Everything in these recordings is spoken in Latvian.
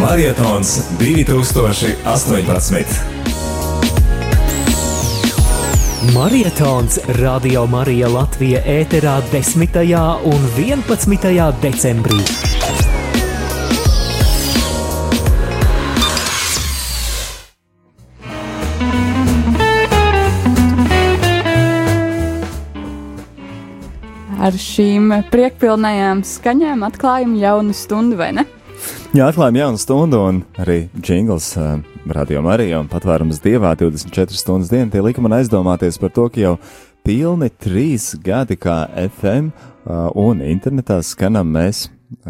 Marietons 2018. Marietons Radio Marija Latvija ēterā 10. un 11. decembrī. Ar šīm priekpilnējām skaņām atklājam jaunu stundu, vai ne? Jā, atklājām jaunu stundu, un arī jingls uh, radio Marija un patvērums dievā 24 stundas dienā. Tie lika man aizdomāties par to, ka jau pilni trīs gadi kā FM uh, un internetā skanam mēs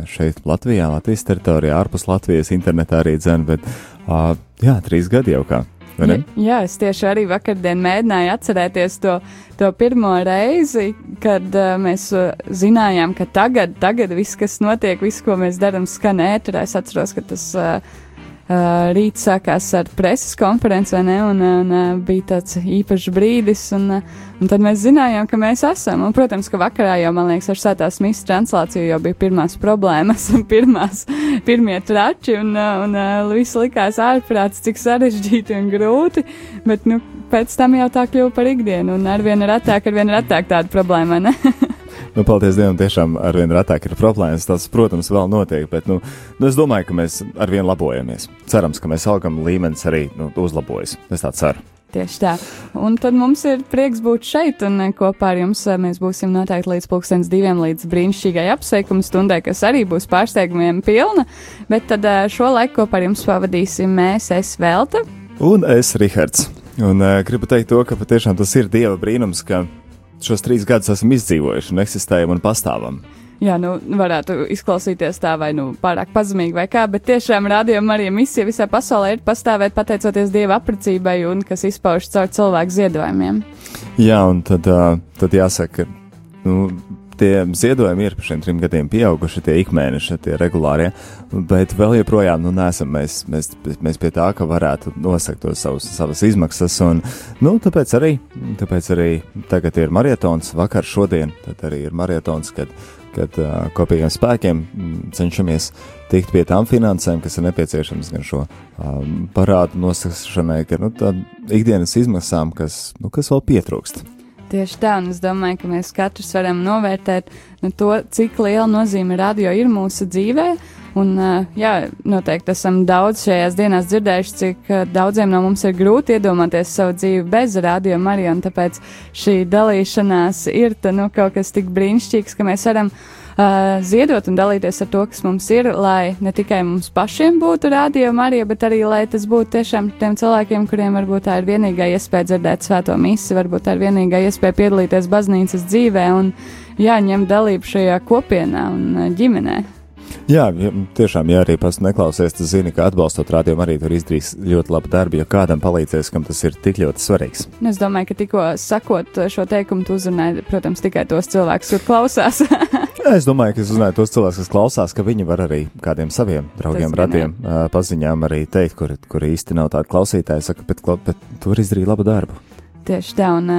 šeit Latvijā, Latvijas teritorijā, ārpus Latvijas internetā arī dzēn, bet uh, jā, trīs gadi jau kā. Jā, jā, es tieši arī vakardien mēģināju atcerēties to, to pirmo reizi, kad uh, mēs uh, zinājām, ka tagad, tagad viss, kas notiek, viss, ko mēs darām, skan ēterā. Es atceros, ka tas uh, Uh, rīts sākās ar preses konferenci, vai ne? Un, un uh, bija tāds īpašs brīdis, un, uh, un tad mēs zinājām, ka mēs esam. Un, protams, ka vakarā jau, man liekas, ar sētās misijas translāciju jau bija pirmās problēmas un pirmās, pirmie trači, un, un uh, viss likās ārprāts, cik sarežģīti un grūti, bet, nu, pēc tam jau tā kļuva par ikdienu, un arvien retāk, arvien retāk tāda problēma, ne? Nu, paldies Dievam, tiešām ar vien retāk ir problēmas. Tas, protams, vēl notiek, bet nu, nu, es domāju, ka mēs ar vien labojamies. Cerams, ka mēs augam līmenis arī nu, uzlabojas. Es tā ceru. Tieši tā. Un tad mums ir prieks būt šeit, un eh, kopā ar jums eh, mēs būsim noteikti līdz pulkstens diviem, līdz brīnišķīgai apsveikuma stundai, kas arī būs pārsteigumiem pilna. Bet tad eh, šo laiku kopā ar jums pavadīsim mēs, es Velta. Un es, Rihards. Un uh, gribu teikt to, ka patiešām tas ir Dieva brīnums, ka šos trīs gadus esam izdzīvojuši un eksistējam un pastāvam. Jā, nu, varētu izklausīties tā vai nu pārāk pazemīgi vai kā, bet tiešām rādījuma arī misija visā pasaulē ir pastāvēt pateicoties Dieva apricībai un kas izpaužas caur cilvēku ziedojumiem. Jā, un tad, tad jāsaka, nu, tie ziedojumi ir par šiem trim gadiem pieauguši, tie ikmēneši, tie regulārie, bet vēl joprojām nu, nesam mēs, mēs, mēs pie tā, ka varētu nosakt tos savus, savas izmaksas. Un, nu, tāpēc, arī, tāpēc arī tagad ir marietons, vakar šodien, tad arī ir marietons, kad, kad uh, kopīgiem spēkiem cenšamies tikt pie tām finansēm, kas ir nepieciešams gan šo um, parādu nosakšanai, gan nu, ikdienas izmaksām, kas, nu, kas vēl pietrūkst. Tieši tā, un es domāju, ka mēs katrs varam novērtēt nu, to, cik liela nozīme radio ir mūsu dzīvē. Un, jā, noteikti esam daudz šajās dienās dzirdējuši, cik daudziem no mums ir grūti iedomāties savu dzīvi bez radio Marija, un tāpēc šī dalīšanās ir ta, nu, kaut kas tik brīnišķīgs, ka mēs varam uh, uh, ziedot un dalīties ar to, kas mums ir, lai ne tikai mums pašiem būtu rādījuma arī, bet arī, lai tas būtu tiešām tiem cilvēkiem, kuriem varbūt tā ir vienīgā iespēja dzirdēt svēto misi, varbūt tā ir vienīgā iespēja piedalīties baznīcas dzīvē un jāņem dalību šajā kopienā un ģimenē. Jā, tiešām, ja arī pats neklausies, tad zini, ka atbalstot rādījumu arī tur izdarīs ļoti labu darbu, ja kādam palīdzēs, kam tas ir tik ļoti svarīgs. Es domāju, ka tikko sakot šo teikumu, tu uzrunāji, protams, tikai tos cilvēkus, kur klausās. es domāju, ka es uzrunāju tos cilvēkus, kas klausās, ka viņi var arī kādiem saviem draugiem, radiem, paziņām arī teikt, kur, kur īsti nav tāda klausītāja, saka, bet, bet tur izdarīja labu darbu. Tieši tā, un,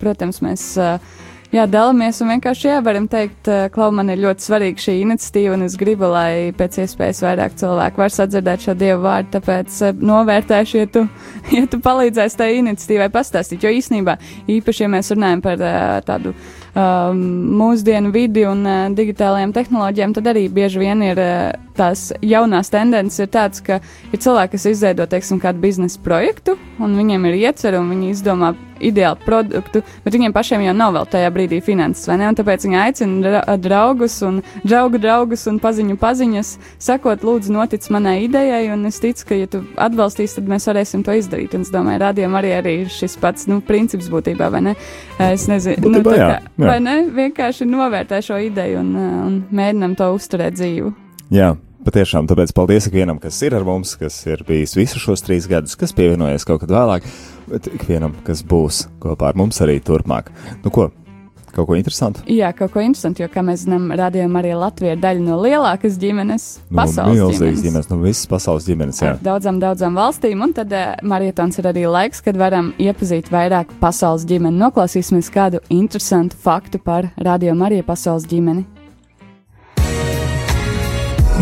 protams, mēs. Uh, jā, dalāmies un vienkārši jā, varam teikt, Klau, man ir ļoti svarīga šī iniciatīva, un es gribu, lai pēc iespējas vairāk cilvēku var sadzirdēt šo dievu vārdu, tāpēc novērtēšu, ja tu, ja tu palīdzēsi tai iniciatīvai pastāstīt, jo īsnībā, īpaši, ja mēs runājam par tādu um, mūsdienu vidi un uh, digitālajām tehnoloģijām, tad arī bieži vien ir uh, tās jaunās tendences, ir tādas, ka ir cilvēki, kas izveido, teiksim, kādu biznesa projektu, un viņiem ir iecer, un viņi izdomā ideālu produktu, bet viņiem pašiem jau nav vēl tajā brīdī finanses, vai ne? Un tāpēc viņi aicina draugus un draugu draugus un paziņu paziņas, sakot, lūdzu, notic manai idejai, un es ticu, ka, ja tu atbalstīsi, tad mēs varēsim to izdarīt. Un es domāju, rādījumam arī, arī ir šis pats, nu, princips būtībā, vai ne? Es nezinu, nu, tā kā, vai ne? Vienkārši novērtē šo ideju un, un mēģinam to uzturēt dzīvu. Jā, patiešām, tāpēc paldies ikvienam, kas ir ar mums, kas ir bijis visu šos trīs gadus, kas pievienojas kaut kad vēlāk, bet ikvienam, kas būs kopā ar mums arī turpmāk. Nu ko, kaut ko interesantu? Jā, kaut ko interesantu, jo, kā mēs zinām, radījuma arī Latvija ir daļa no lielākas ģimenes, no pasaules ģimenes. ģimenes. No visas pasaules ģimenes, jā. Ar daudzām, daudzām valstīm, un tad uh, marietons ir arī laiks, kad varam iepazīt vairāk pasaules ģimeni. Noklausīsimies kādu interesantu faktu par radījuma arī pasaules ģimeni.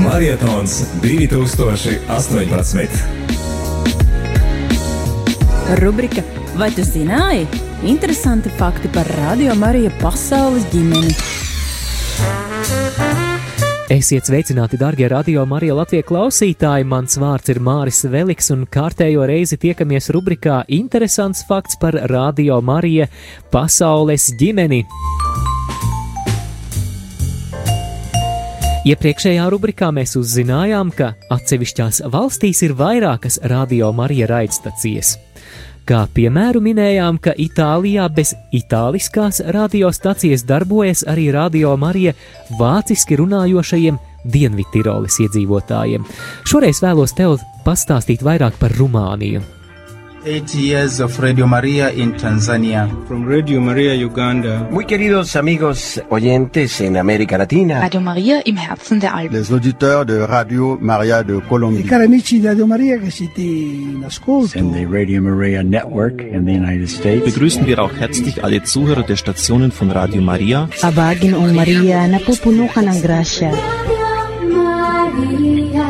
Marietons 2018. Rubrika Vai tu zināji? Interesanti fakti par Radio Mariju pasaules ģimeni. Esiet sveicināti, darbie radio Marija Latvijas klausītāji! Mans vārds ir Māris Veliks, un kārtējo reizi tiekamies rubrikā Interesants fakts par Radio Marija pasaules ģimeni. Iepriekšējā rubrikā mēs uzzinājām, ka atsevišķās valstīs ir vairākas radio Marija raidstacijas. Kā piemēru minējām, ka Itālijā bez itāliskās radiostacijas darbojas arī Radio Marija vāciski runājošajiem Dienvidtiroles iedzīvotājiem. Šoreiz vēlos tev pastāstīt vairāk par Rumāniju. Eight years of Radio Maria in Tanzania. From Radio Maria Uganda. Muy queridos amigos oyentes en América Latina. Radio Maria im Herzen der Alpen. Les auditeurs de Radio Maria de Colombie. I cari amici di Radio Maria che siete in ascolto. In the Radio Maria Network in the United States. Begrüßen wir auch herzlich alle Zuhörer der Stationen von Radio Maria. Abagin o Maria napupunukan ng grasya. Radio Maria,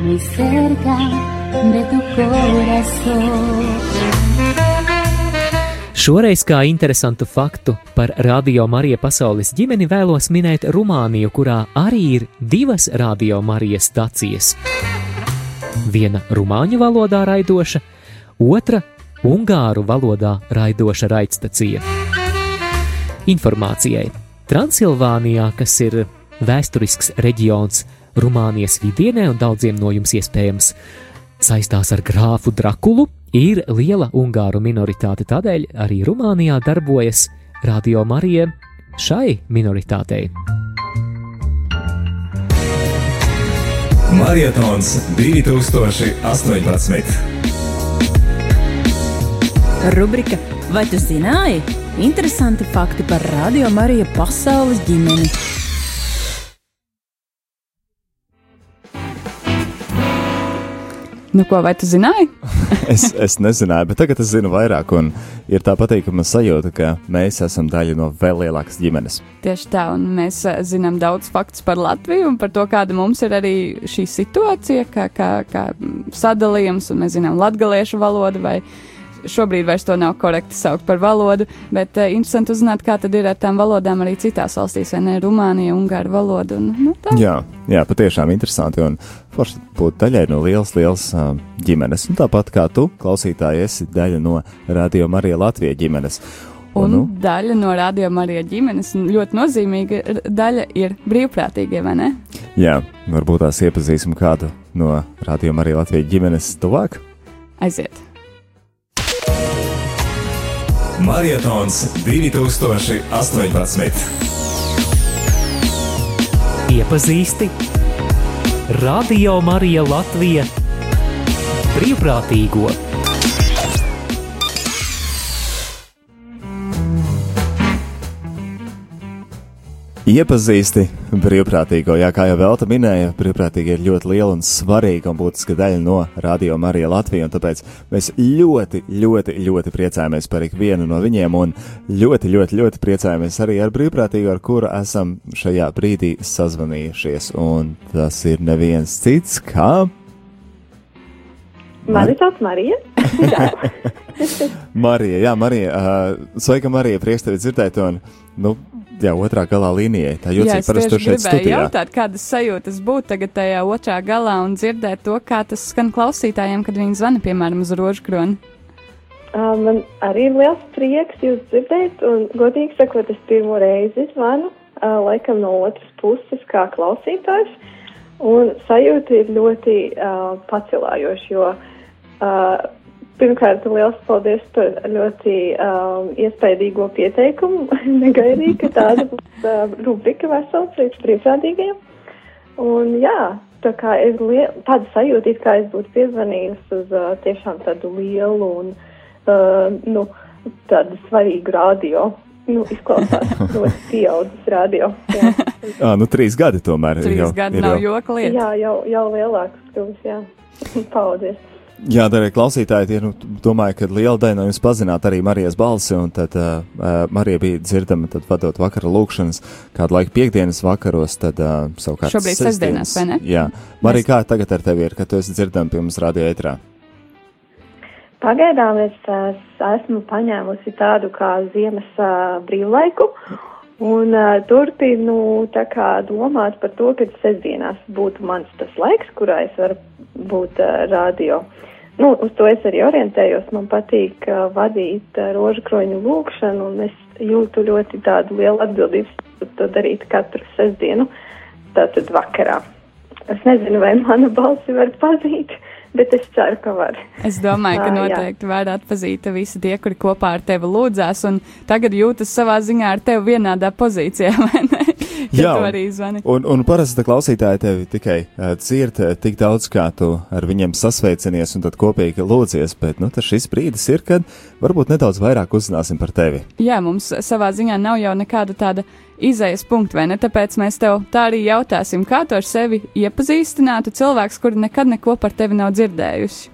muy cerca de tu corazón. Šoreiz kā interesantu faktu par Radio Marija pasaules ģimeni vēlos minēt Rumāniju, kurā arī ir divas Radio Marijas stacijas. Viena rumāņu valodā raidoša, otra ungāru valodā raidoša raidstacija. Informācijai Transilvānijā, kas ir vēsturisks reģions Rumānijas vidienē un daudziem no jums iespējams saistās ar grāfu Drakulu, ir liela ungāru minoritāte, tādēļ arī Rumānijā darbojas Radio Marija šai minoritātei. Marietons 2018. Rubrika Vai tu zināji? Interesanti fakti par Radio Mariju pasaules ģimeni. Nu, ko, vai tu zināji? es, es nezināju, bet tagad es zinu vairāk, un ir tā patīkama sajūta, ka mēs esam daļa no vēl lielākas ģimenes. Tieši tā, un mēs uh, zinām daudz faktus par Latviju un par to, kāda mums ir arī šī situācija, kā, kā, kā sadalījums, un mēs zinām latgaliešu valodu vai šobrīd vairs to nav korekti saukt par valodu, bet uh, interesanti uzzināt, kā tad ir ar tām valodām arī citās valstīs, vai ne, Rumānija, Ungāra valoda. Un, nu, tā. jā, jā, patiešām interesanti, un forši būt daļai no lielas, lielas uh, ģimenes. Un tāpat kā tu, klausītāji, esi daļa no Radio Marija Latvijas ģimenes. Un, un nu? daļa no Radio Marija ģimenes, ļoti nozīmīga daļa ir brīvprātīgie, vai ne? Jā, varbūt tās iepazīsim kādu no Radio Marija Latvijas ģimenes tuvāk. Aiziet! Marietons 2018. Iepazīsti Radio Marija Latvija brīvprātīgo. Iepazīsti brīvprātīgo, jā, kā jau Velta minēja, brīvprātīgi ir ļoti liela un svarīga un būtiska daļa no Radio Marija Latvija, un tāpēc mēs ļoti, ļoti, ļoti priecājamies par ikvienu no viņiem, un ļoti, ļoti, ļoti priecājamies arī ar brīvprātīgo, ar kuru esam šajā brīdī sazvanījušies, un tas ir neviens cits kā. Mani sauc Marija. Marija, jā, Marija, uh, sveika Marija, prieks tevi dzirdēt, un, nu, Jā, otrā galā līnijai. Tā jūtas parasti tur šeit studijā. jautāt, kādas sajūtas būtu tagad tajā otrā galā un dzirdēt to, kā tas skan klausītājiem, kad viņi zvana, piemēram, uz rožkroni. Man arī ir liels prieks jūs dzirdēt, un godīgi sakot, es pirmo reizi zvanu, laikam no otras puses kā klausītājs, un sajūta ir ļoti uh, pacelājoša, jo uh, Pirmkārt, liels paldies par ļoti um, iespaidīgo pieteikumu. Negaidīju, ka tāda būs uh, rubrika vesels priekš brīvprātīgajiem. Un jā, tā kā ir tāda sajūta, it kā es būtu piezvanījusi uz uh, tiešām tādu lielu un, uh, nu, tādu svarīgu radio. Nu, izklausās ļoti pieaudzis radio. Jā. à, nu, trīs gadi tomēr. Trīs jau, gadi nav jau. joka lieta. Jā, jau, jau lielāks kļuvis, jā. Paldies. Jā, darbie klausītāji, tie, nu, domāju, ka liela daļa no jums pazināt arī Marijas balsi, un tad uh, Marija bija dzirdama, tad vadot vakara lūkšanas, kādu laiku piekdienas vakaros, tad uh, savukārt Šobrīd sestdienās, vai ne? Jā. Marija, kā tagad ar tevi ir, kad tu esi dzirdama pie mums radio ētrā? Pagaidām es uh, esmu paņēmusi tādu kā ziemas uh, brīvlaiku un uh, turpinu tā kā domāt par to, ka sestdienās būtu mans tas laiks, kurā es varu būt uh, radio. Nu, uz to es arī orientējos. Man patīk uh, vadīt uh, rožakroņu lūkšanu, un es jūtu ļoti tādu lielu atbildību to darīt katru sestdienu, tātad vakarā. Es nezinu, vai mana balsi var pazīt, bet es ceru, ka var. Es domāju, ka noteikti var atpazīt visi tie, kuri kopā ar tevi lūdzās, un tagad jūtas savā ziņā ar tevi vienādā pozīcijā, vai ne? Jā, tu arī zvani. Un, un parasti klausītāji tevi tikai uh, dzird uh, tik daudz, kā tu ar viņiem sasveicinies un tad kopīgi lūdzies, bet, nu, tas šis brīdis ir, kad varbūt nedaudz vairāk uzzināsim par tevi. Jā, mums savā ziņā nav jau nekāda tāda izējas punkta, vai ne? Tāpēc mēs tev tā arī jautāsim, kā tu ar sevi iepazīstinātu cilvēks, kuri nekad neko par tevi nav dzirdējusi.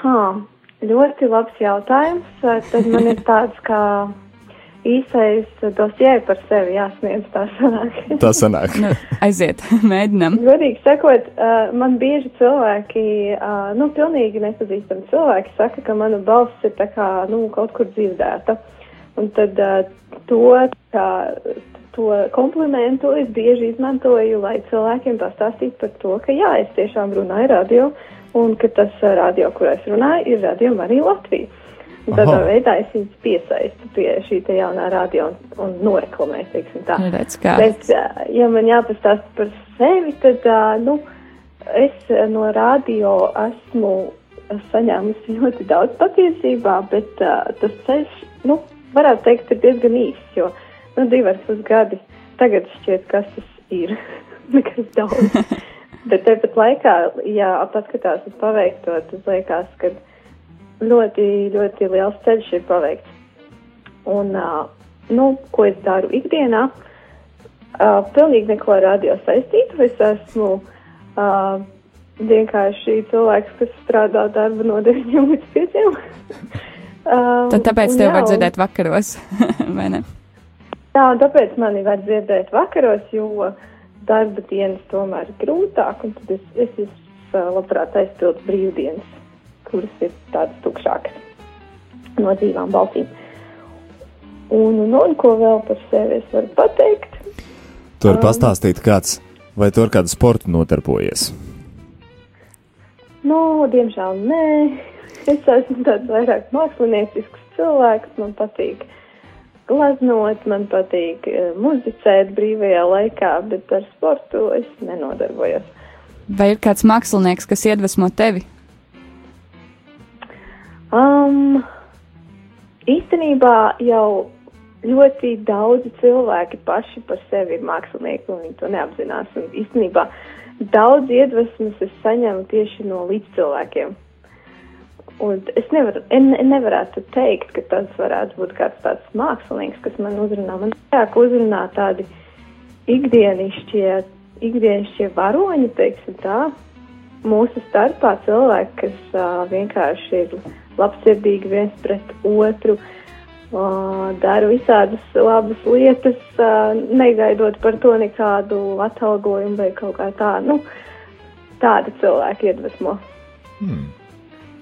Ha, ļoti labs jautājums. Tad man ir tāds kā īsais dosie par sevi jāsniedz. Tā sanāk. Tā sanāk. nu, aiziet, mēģinam. Godīgi sakot, man bieži cilvēki, nu, pilnīgi nepazīstami cilvēki saka, ka mana balss ir tā kā, nu, kaut kur dzirdēta. Un tad to, kā, to komplimentu es bieži izmantoju, lai cilvēkiem pastāstītu par to, ka jā, es tiešām runāju radio, un ka tas radio, kur es runāju, ir radio arī Latvija. Un tādā Aha. veidā es viņus piesaistu pie šī te jaunā radio un, un noreklamēju, teiksim tā. Redz, kā. Bet, ja man jāpastāst par sevi, tad, nu, es no radio esmu saņēmusi ļoti daudz patiesībā, bet uh, tas ceļš, nu, varētu teikt, ir diezgan īss, jo, nu, divi ar pus gadi tagad šķiet, kas tas ir. Nekas daudz. bet tepat laikā, ja paskatās uz paveikto, tad liekas, ka ļoti, ļoti liels ceļš ir paveikts. Un, uh, nu, ko es daru ikdienā? Uh, pilnīgi neko ar radio saistītu. Es esmu uh, vienkārši cilvēks, kas strādā darbu no 9 līdz 5. uh, Tad tāpēc tev jā, var dzirdēt vakaros, vai ne? Jā, tāpēc mani var dzirdēt vakaros, jo darba dienas tomēr ir grūtāk, un tad es, es, es labprāt aizpildu brīvdienas kuras ir tādas tukšākas no dzīvām balsīm. Un, un, un ko vēl par sevi es varu pateikt? Tu vari um, pastāstīt, kāds, vai tu ar kādu sportu nodarbojies? Nu, diemžēl nē. Es esmu tāds vairāk māksliniecisks cilvēks. Man patīk glaznot, man patīk uh, muzicēt brīvajā laikā, bet ar sportu es nenodarbojos. Vai ir kāds mākslinieks, kas iedvesmo tevi? Um, īstenībā jau ļoti daudzi cilvēki paši par sevi ir mākslinieki, un viņi to neapzinās. Un īstenībā daudz iedvesmas es saņemu tieši no līdzcilvēkiem. Un es nevaru, ne, nevarētu teikt, ka tas varētu būt kāds tāds mākslinieks, kas man uzrunā. Man vairāk uzrunā tādi ikdienišķie, ikdienišķie varoņi, teiksim tā, mūsu starpā cilvēki, kas uh, vienkārši ir labsirdīgi viens pret otru, uh, dara visādas labas lietas, uh, negaidot par to nekādu atalgojumu vai kaut kā tādu. Nu, tādi cilvēki iedvesmo. Hmm.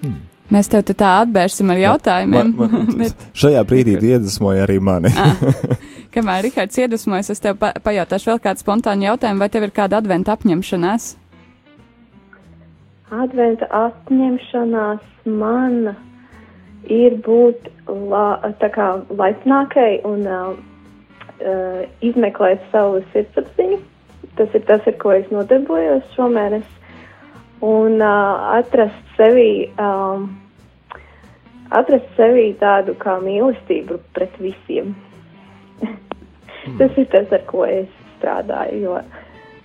Hmm. Mēs tev te tā atbērsim ar jautājumiem. Man, man, bet... Šajā brīdī iedvesmoja arī mani. Ah. Kamēr Rihards iedvesmojas, es tev pa pajautāšu vēl kādu spontānu jautājumu, vai tev ir kāda adventa apņemšanās? Adventa apņemšanās man ir būt la, kā laipnākai un uh, izmeklēt savu sirdsapziņu. Tas ir tas, ar ko es nodarbojos šomēnes. Un uh, atrast sevi, um, atrast sevi tādu kā mīlestību pret visiem. tas ir tas, ar ko es strādāju, jo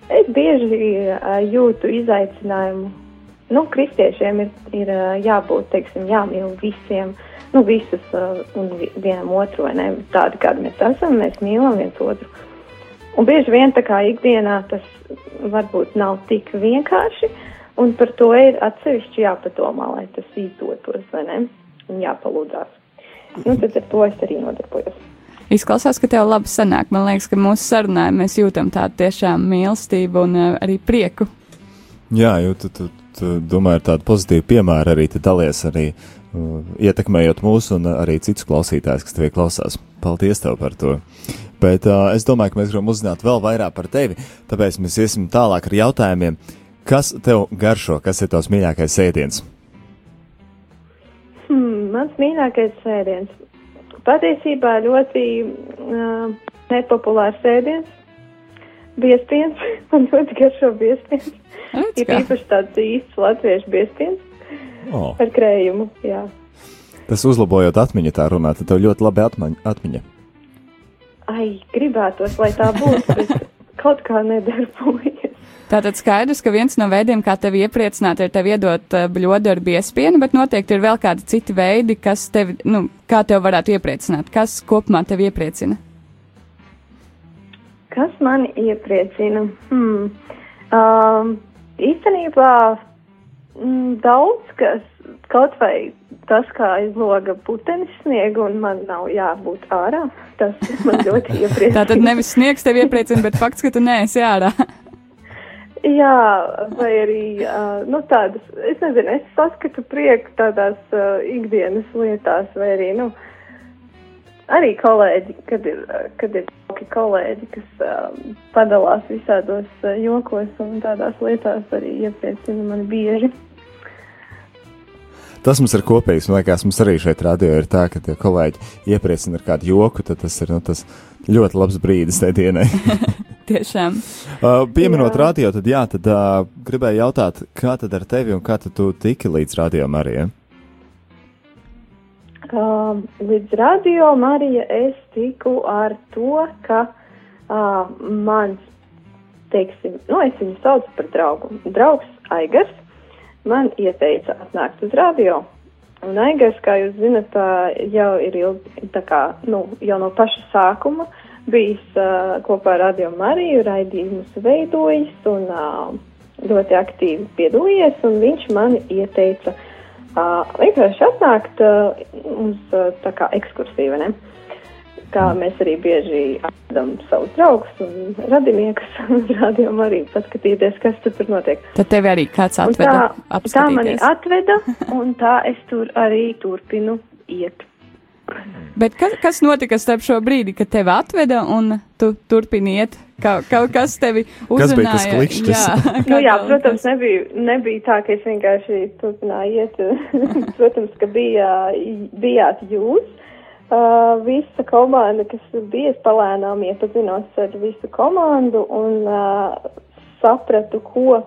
es bieži uh, jūtu izaicinājumu nu, kristiešiem ir, ir jābūt, teiksim, jāmīl visiem, nu, visus un vienam otru, ne? Tādi, kādi mēs esam, mēs mīlam viens otru. Un bieži vien tā kā ikdienā tas varbūt nav tik vienkārši, Un par to ir atsevišķi jāpadomā, lai tas izdotos, vai ne? Un jāpalūdzās. Nu, tad ar to es arī nodarbojos. Izklausās, ka tev labi sanāk. Man liekas, ka mūsu sarunā mēs jūtam tādu tiešām mīlestību un arī prieku. Jā, jo tu, tu, tu domā, ir tāda pozitīva piemēra arī dalies arī uh, ietekmējot mūsu un arī citus klausītājus, kas tevi klausās. Paldies tev par to! Bet uh, es domāju, ka mēs gribam uzzināt vēl vairāk par tevi, tāpēc mēs iesim tālāk ar jautājumiem. Kas tev garšo, kas ir tavs mīļākais ēdiens? Hmm, mans mīļākais sēdiens. Patiesībā ļoti uh, nepopulārs sēdiens. Biezpiens. Man ļoti garšo biezpiens. Ir īpaši tāds īsts latviešu biezpiens. Oh. Ar krējumu, jā. Tas uzlabojot atmiņu tā runā, tad tev ļoti labi atmaņ, atmiņa. Ai, gribētos, lai tā būtu, bet kaut kā nedarbojas. Tātad skaidrs, ka viens no veidiem, kā tevi iepriecināt, ir tev iedot uh, bļodu ar biespienu, bet noteikti ir vēl kādi citi veidi, kas tevi, nu, kā tev varētu iepriecināt. Kas kopumā tevi iepriecina? Kas mani iepriecina? Hmm. Um, īstenībā mm, daudz kas, kaut vai tas, kā izloga putenis sniegu un man nav jābūt ārā, tas man ļoti iepriecina. Tātad nevis sniegs tevi iepriecina, bet fakts, ka tu neesi ārā. Jā, vai arī uh, nu, tādas, es nezinu, es saskatu prieku tādās uh, ikdienas lietās, vai arī, nu, arī kolēģi, kad ir, kad ir jauki kolēģi, kas uh, padalās visādos uh, jokos un tādās lietās arī iepriecina mani bieži. Tas mums ir kopīgs. Man liekas, mums arī šeit radio ir tā, ka tie kolēģi iepriecina ar kādu joku, tad tas ir nu, tas ļoti labs brīdis tajā dienai. Tiešām. Uh, pieminot jā. radio, tad jā, tad uh, gribēju jautāt, kā tad ar tevi un kā tu tiki līdz radio Marijai? Uh, līdz radio Marija es tiku ar to, ka uh, mans, teiksim, nu es viņu saucu par draugu, draugs Aigars, man ieteica atnākt uz radio. Un Aigars, kā jūs zinat, jau ir ilgi, tā kā, nu, jau no paša sākuma bijis uh, kopā ar Radio Mariju, raidījumus veidojis un uh, ļoti aktīvi piedalījies, un viņš man ieteica vienkārši atnākt uz tā kā ekskursiju, ne? Kā mēs arī bieži atvedam savus draugus un radiniekus uz Radio Mariju paskatīties, kas tur notiek. Tad tevi arī kāds atveda tā, tā mani atveda, un tā es tur arī turpinu iet. Bet kas, kas notika starp šo brīdi, kad tevi atveda un tu turpini iet? Ka, kaut kas tevi uzrunāja? Kas bija tas klikšķis? Jā, nu, jā protams, nebija, nebija tā, ka es vienkārši turpināju iet. protams, ka bija, bijāt jūs. Uh, visa komanda, kas bija, es palēnām iepazinos ar visu komandu un uh, sapratu, ko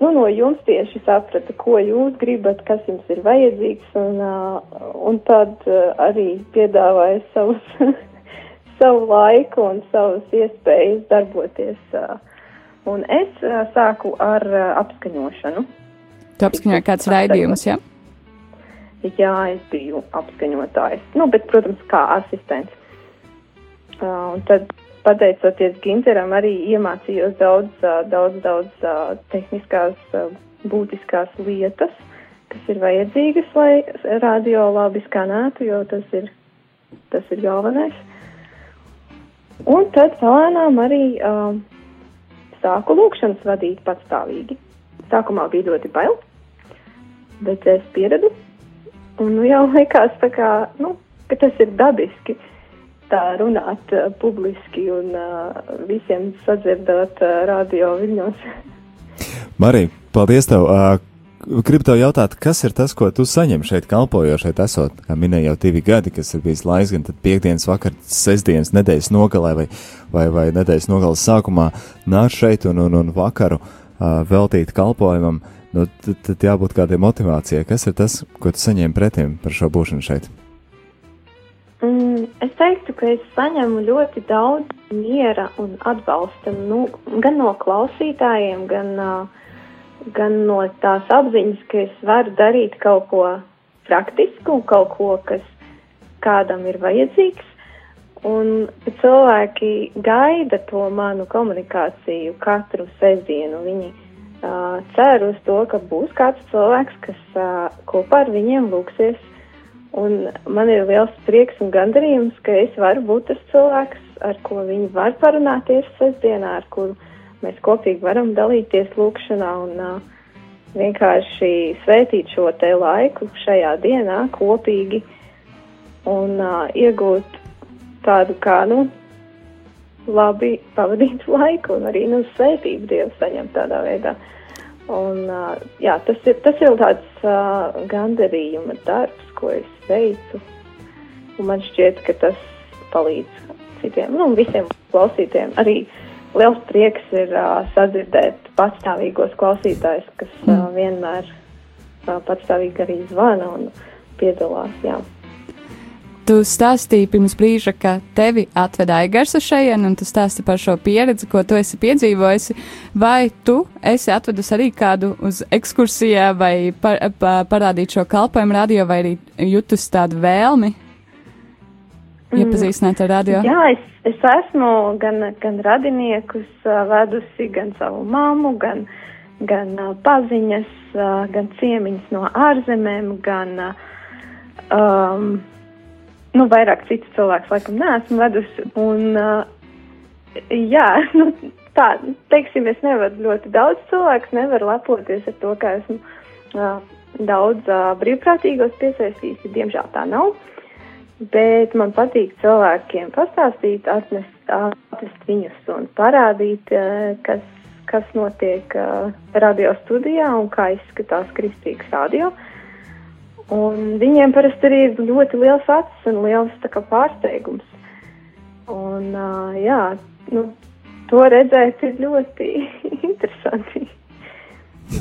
nu, no jums tieši saprata, ko jūs gribat, kas jums ir vajadzīgs, un, uh, un tad uh, arī piedāvāja savus, savu laiku un savas iespējas darboties. Uh, un es sāku ar apskaņošanu. Tu apskaņoji kāds raidījums, jā? Ja? Jā, es biju apskaņotājs, nu, bet, protams, kā asistents. Un tad pateicoties Ginteram, arī iemācījos daudz, daudz, daudz tehniskās, būtiskās lietas, kas ir vajadzīgas, lai radio labi skanētu, jo tas ir, tas ir galvenais. Un tad palēnām arī uh, sāku lūkšanas vadīt patstāvīgi. Sākumā bija ļoti bail, bet es pieradu. Un nu jau likās kā, nu, ka tas ir dabiski. Uh, tā runāt uh, publiski un uh, visiem sadzirdot uh, radio viļņos. Marija, paldies tev! Uh, Gribu tev jautāt, kas ir tas, ko tu saņem šeit, kalpojot šeit, esot, kā minēju, jau divi gadi, kas ir bijis laiks, gan piekdienas vakar, sestdienas nedēļas nogalē vai, vai, vai nedēļas nogalas sākumā nāc šeit un, un, un vakaru uh, veltīt kalpojumam, nu, tad, tad jābūt kādai motivācijai. Kas ir tas, ko tu saņem pretim par šo būšanu šeit? Mm, es teiktu, ka es saņemu ļoti daudz miera un atbalsta nu, gan no klausītājiem, gan, gan no tās apziņas, ka es varu darīt kaut ko praktisku, kaut ko, kas kādam ir vajadzīgs. Un cilvēki gaida to manu komunikāciju katru sestdienu. Viņi uh, ceru uz to, ka būs kāds cilvēks, kas uh, kopā ar viņiem lūksies. Un man ir liels prieks un gandarījums, ka es varu būt tas cilvēks, ar ko viņi var parunāties sestdienā, ar kuru mēs kopīgi varam dalīties lūkšanā un uh, vienkārši svētīt šo te laiku šajā dienā kopīgi un uh, iegūt tādu kā, nu, labi pavadītu laiku un arī, nu, svētību Dievu saņemt tādā veidā. Un, uh, jā, tas ir, tas ir tāds uh, gandarījuma darbs, ko es veicu, un man šķiet, ka tas palīdz citiem, nu, visiem klausītājiem. Arī liels prieks ir uh, sadzirdēt patstāvīgos klausītājus, kas uh, vienmēr uh, patstāvīgi arī zvana un piedalās. Jā. Tu stāstīji pirms brīža, ka tevi atveda Aigars uz šejienu, un tu stāsti par šo pieredzi, ko tu esi piedzīvojusi. Vai tu esi atvedus arī kādu uz ekskursijā, vai par, pa, parādīt šo kalpojumu radio, vai arī jutus tādu vēlmi iepazīstināt ar radio? Jā, es, es esmu gan, gan radiniekus uh, vedusi, gan savu mammu, gan, gan uh, paziņas, uh, gan ciemiņas no ārzemēm, gan. Um, nu, vairāk citu cilvēku laikam neesmu vedusi. Un, uh, jā, nu, tā, teiksim, es nevaru ļoti daudz cilvēku, nevaru lepoties ar to, ka esmu uh, daudz uh, brīvprātīgos piesaistījusi, diemžēl tā nav. Bet man patīk cilvēkiem pastāstīt, atnest, atnest viņus un parādīt, uh, kas, kas notiek uh, radio studijā un kā izskatās kristīgs radio. Uh, Un viņiem parasti arī ir ļoti liels acis un liels kā, pārsteigums. Un, uh, jā, nu, to redzēt ir ļoti interesanti.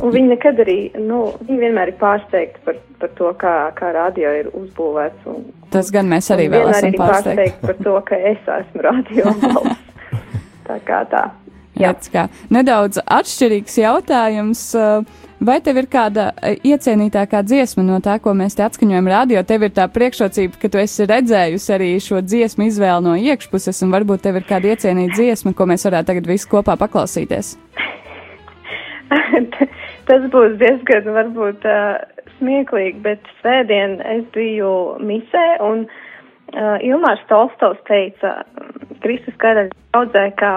Un viņi nekad arī, nu, viņi vienmēr ir pārsteigti par, par to, kā, kā radio ir uzbūvēts. Un, Tas gan mēs arī vēl esam pārsteigti. pārsteigti par to, ka es esmu radio balss. tā kā tā. Jā, tas kā nedaudz atšķirīgs jautājums. Uh, Vai tev ir kāda e, iecienītākā dziesma no tā, ko mēs te atskaņojam radio? Tev ir tā priekšrocība, ka tu esi redzējusi arī šo dziesmu izvēli no iekšpuses, un varbūt tev ir kāda iecienīta dziesma, ko mēs varētu tagad visi kopā paklausīties. Tas būs diezgan varbūt uh, smieklīgi, bet svētdien es biju misē, un uh, Ilmārs Tolstovs teica Kristus karaļa draudzē, ka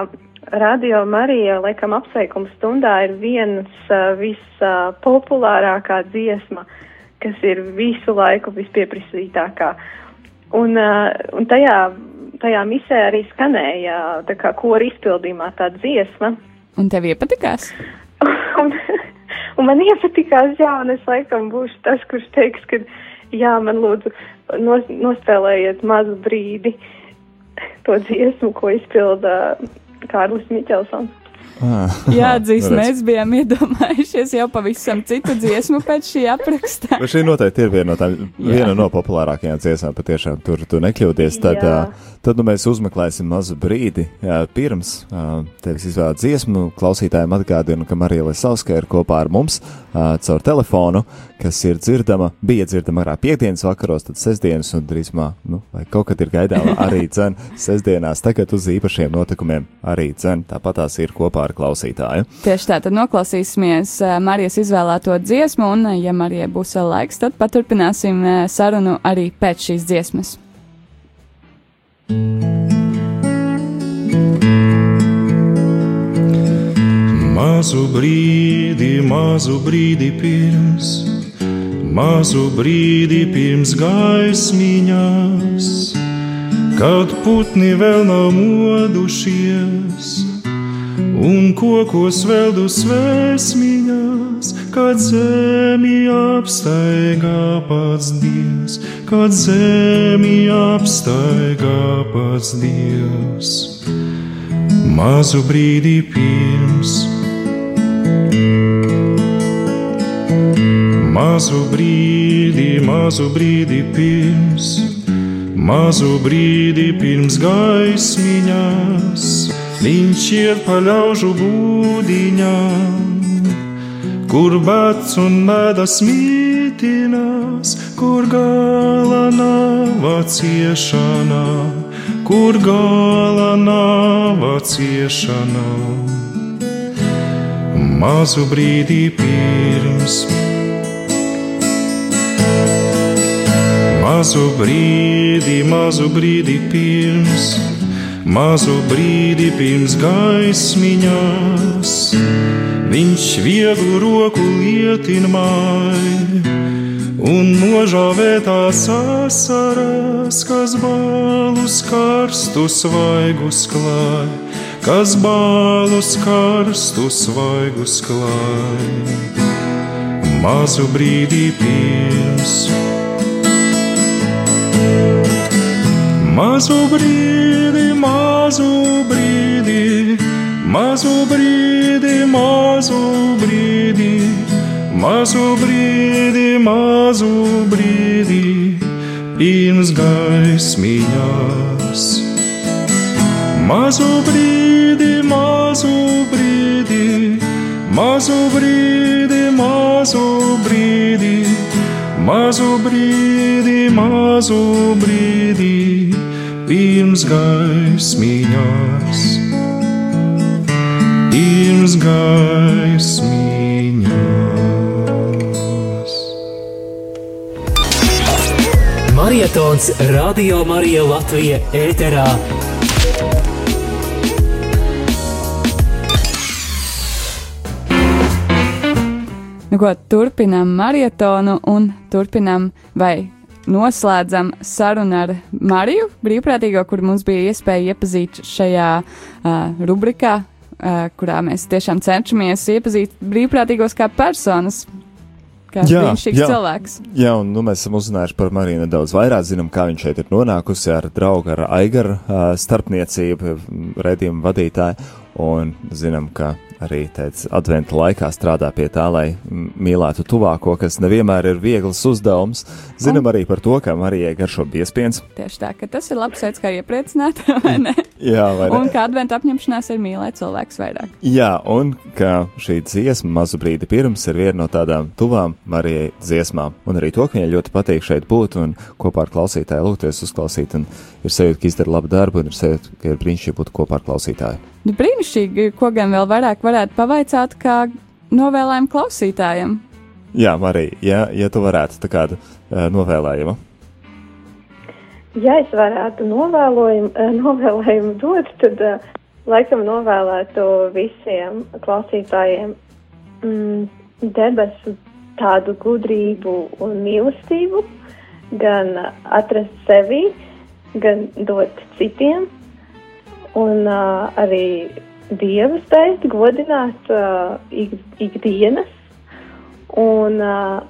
Radio Marija, laikam, apsveikuma stundā ir viens vispopulārākā dziesma, kas ir visu laiku vispieprasītākā. Un, un tajā, tajā misē arī skanēja tā kā kora izpildījumā tā dziesma. Un tev iepatikās? un, un man iepatikās, jā, un es laikam būšu tas, kurš teiks, ka jā, man lūdzu nos, nospēlējiet mazu brīdi to dziesmu, ko izpilda Kārlis Miķelsons. Ah, Jāatzīst, mēs bijām iedomājušies jau pavisam citu dziesmu pēc šī apraksta. Bet šī noteikti ir viena no, tā, viena no populārākajām dziesmām, patiešām tur tu nekļūties. Tad, uh, tad nu, mēs uzmeklēsim mazu brīdi jā, pirms uh, tevis izvēlēt dziesmu. Klausītājiem atgādinu, ka Marija Lesauska ir kopā ar mums uh, caur telefonu, kas ir dzirdama, bija dzirdama arī piekdienas vakaros, tad sestdienas un drīzumā, nu, vai kaut kad ir gaidāma arī cen sestdienās, tagad uz īpašiem notikumiem arī cen, tāpat tās ir kopā ar klausītāju. Tieši tā, tad noklausīsimies Marijas izvēlēto dziesmu, un, ja Marijai būs vēl laiks, tad paturpināsim sarunu arī pēc šīs dziesmas. Mazu brīdi, mazu brīdi pirms, mazu brīdi pirms gaismiņās, kad putni vēl nav modušies un kokos veldu svēsmiņās, kad zemi apstaigā pats Dievs, kad zemi apstaigā pats Dievs. Mazu brīdi pirms, mazu brīdi, mazu brīdi pirms, mazu brīdi pirms gaismiņās Viņš iet pa ļaužu būdiņām, kur bats un mēdas mītinās, kur gala nav ciešanā, kur gala nav ciešanā. mazu brīdī pirms. Mazu brīdi, mazu brīdi pirms, mazu brīdi pirms gaismiņās, viņš vieglu roku lietin māju un nožāvētās asaras, kas balus karstus svaigus klāj, kas balus karstus svaigus klāj. Mazu brīdi pirms. Mazu brīdi, mazu brīdi, mazu brīdi, mazu brīdi, mazu brīdi, mazu brīdi, pirms gaismiņās. Mazu brīdi, mazu brīdi, mazu brīdi, mazu brīdi, mazu brīdi, mazu brīdi, pirms gaismiņās. Pirms gaismiņās. Marietons Radio Marija Latvija ēterā. Nu, ko, turpinām maratonu un turpinām vai noslēdzam sarunu ar Mariju Brīvprātīgo, kur mums bija iespēja iepazīt šajā uh, rubrikā, uh, kurā mēs tiešām cenšamies iepazīt brīvprātīgos kā personas. Kā brīnišķīgs cilvēks. Jā, un nu, mēs esam uzzinājuši par Mariju nedaudz vairāk, zinām, kā viņš šeit ir nonākusi ar draugu, ar Aigaru uh, starpniecību, redzējumu vadītāju, un zinām, ka arī teica, adventa laikā strādā pie tā, lai mīlētu tuvāko, kas nevienmēr ir viegls uzdevums. Zinām arī par to, ka Marijai garšo biespiens. Tieši tā, ka tas ir labs veids, kā iepriecināt, vai ne? Jā, vai ne? Un kā adventa apņemšanās ir mīlēt cilvēkus vairāk. Jā, un ka šī dziesma mazu brīdi pirms ir viena no tādām tuvām Marijai dziesmām. Un arī to, ka viņai ļoti patīk šeit būt un kopā ar klausītāju lūgties uzklausīt. Un ir sajūta, ka izdara labu darbu un ir sajūta, ka ir brīnišķīgi būt kopā ar klausītāju. Nu, brīnišķīgi, ko gan vēl vairāk varētu pavaicāt, kā novēlējumu klausītājiem. Jā, Marija, ja, ja tu varētu tā kādu uh, novēlējumu. Ja es varētu novēlojumu, uh, novēlējumu dot, tad uh, laikam novēlētu visiem klausītājiem mm, debesu tādu gudrību un mīlestību, gan atrast sevi, gan dot citiem un uh, arī Dievu spēt godināt uh, ik, ikdienas, un uh,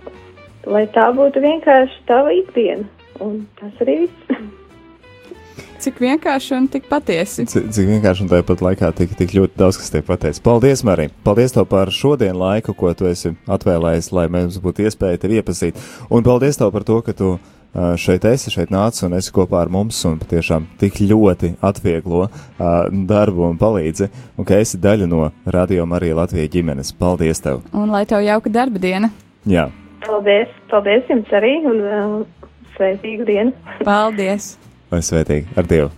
lai tā būtu vienkārši tava ikdiena. Un tas arī viss. Cik vienkārši un tik patiesi. Cik, cik vienkārši un tāpat laikā tik, tik ļoti daudz, kas tiek pateikts. Paldies, Marija! Paldies tev par šodienu laiku, ko tu esi atvēlējis, lai mums būtu iespēja tevi iepazīt. Un paldies tev par to, ka tu šeit esi, šeit nāc un esi kopā ar mums un patiešām tik ļoti atvieglo uh, darbu un palīdzi, un ka esi daļa no Radio Marija Latvijas ģimenes. Paldies tev! Un lai tev jauka darba diena! Jā! Paldies! Paldies jums arī un uh, sveitīgu dienu! Paldies! Lai sveitīgi! Ar Dievu!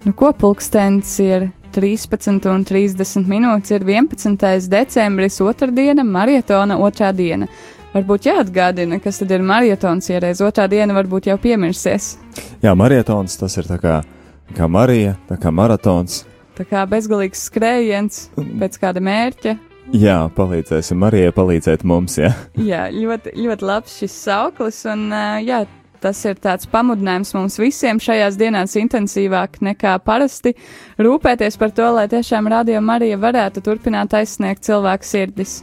Nu, ko pulkstenis ir 13,30 minūtes ir 11. decembris, otrdiena, maratona otrā diena. Varbūt jāatgādina, kas tad ir maratons, ja reiz otrā diena varbūt jau piemirsies. Jā, maratons tas ir tā kā, kā Marija, tā kā maratons. Tā kā bezgalīgs skrējiens pēc kāda mērķa. Jā, palīdzēsim Marijai palīdzēt mums, jā. jā, ļoti, ļoti labs šis sauklis, un jā, Tas ir tāds pamudinājums mums visiem šajās dienās intensīvāk nekā parasti rūpēties par to, lai tiešām Radio Marija varētu turpināt aizsniegt cilvēku sirdis.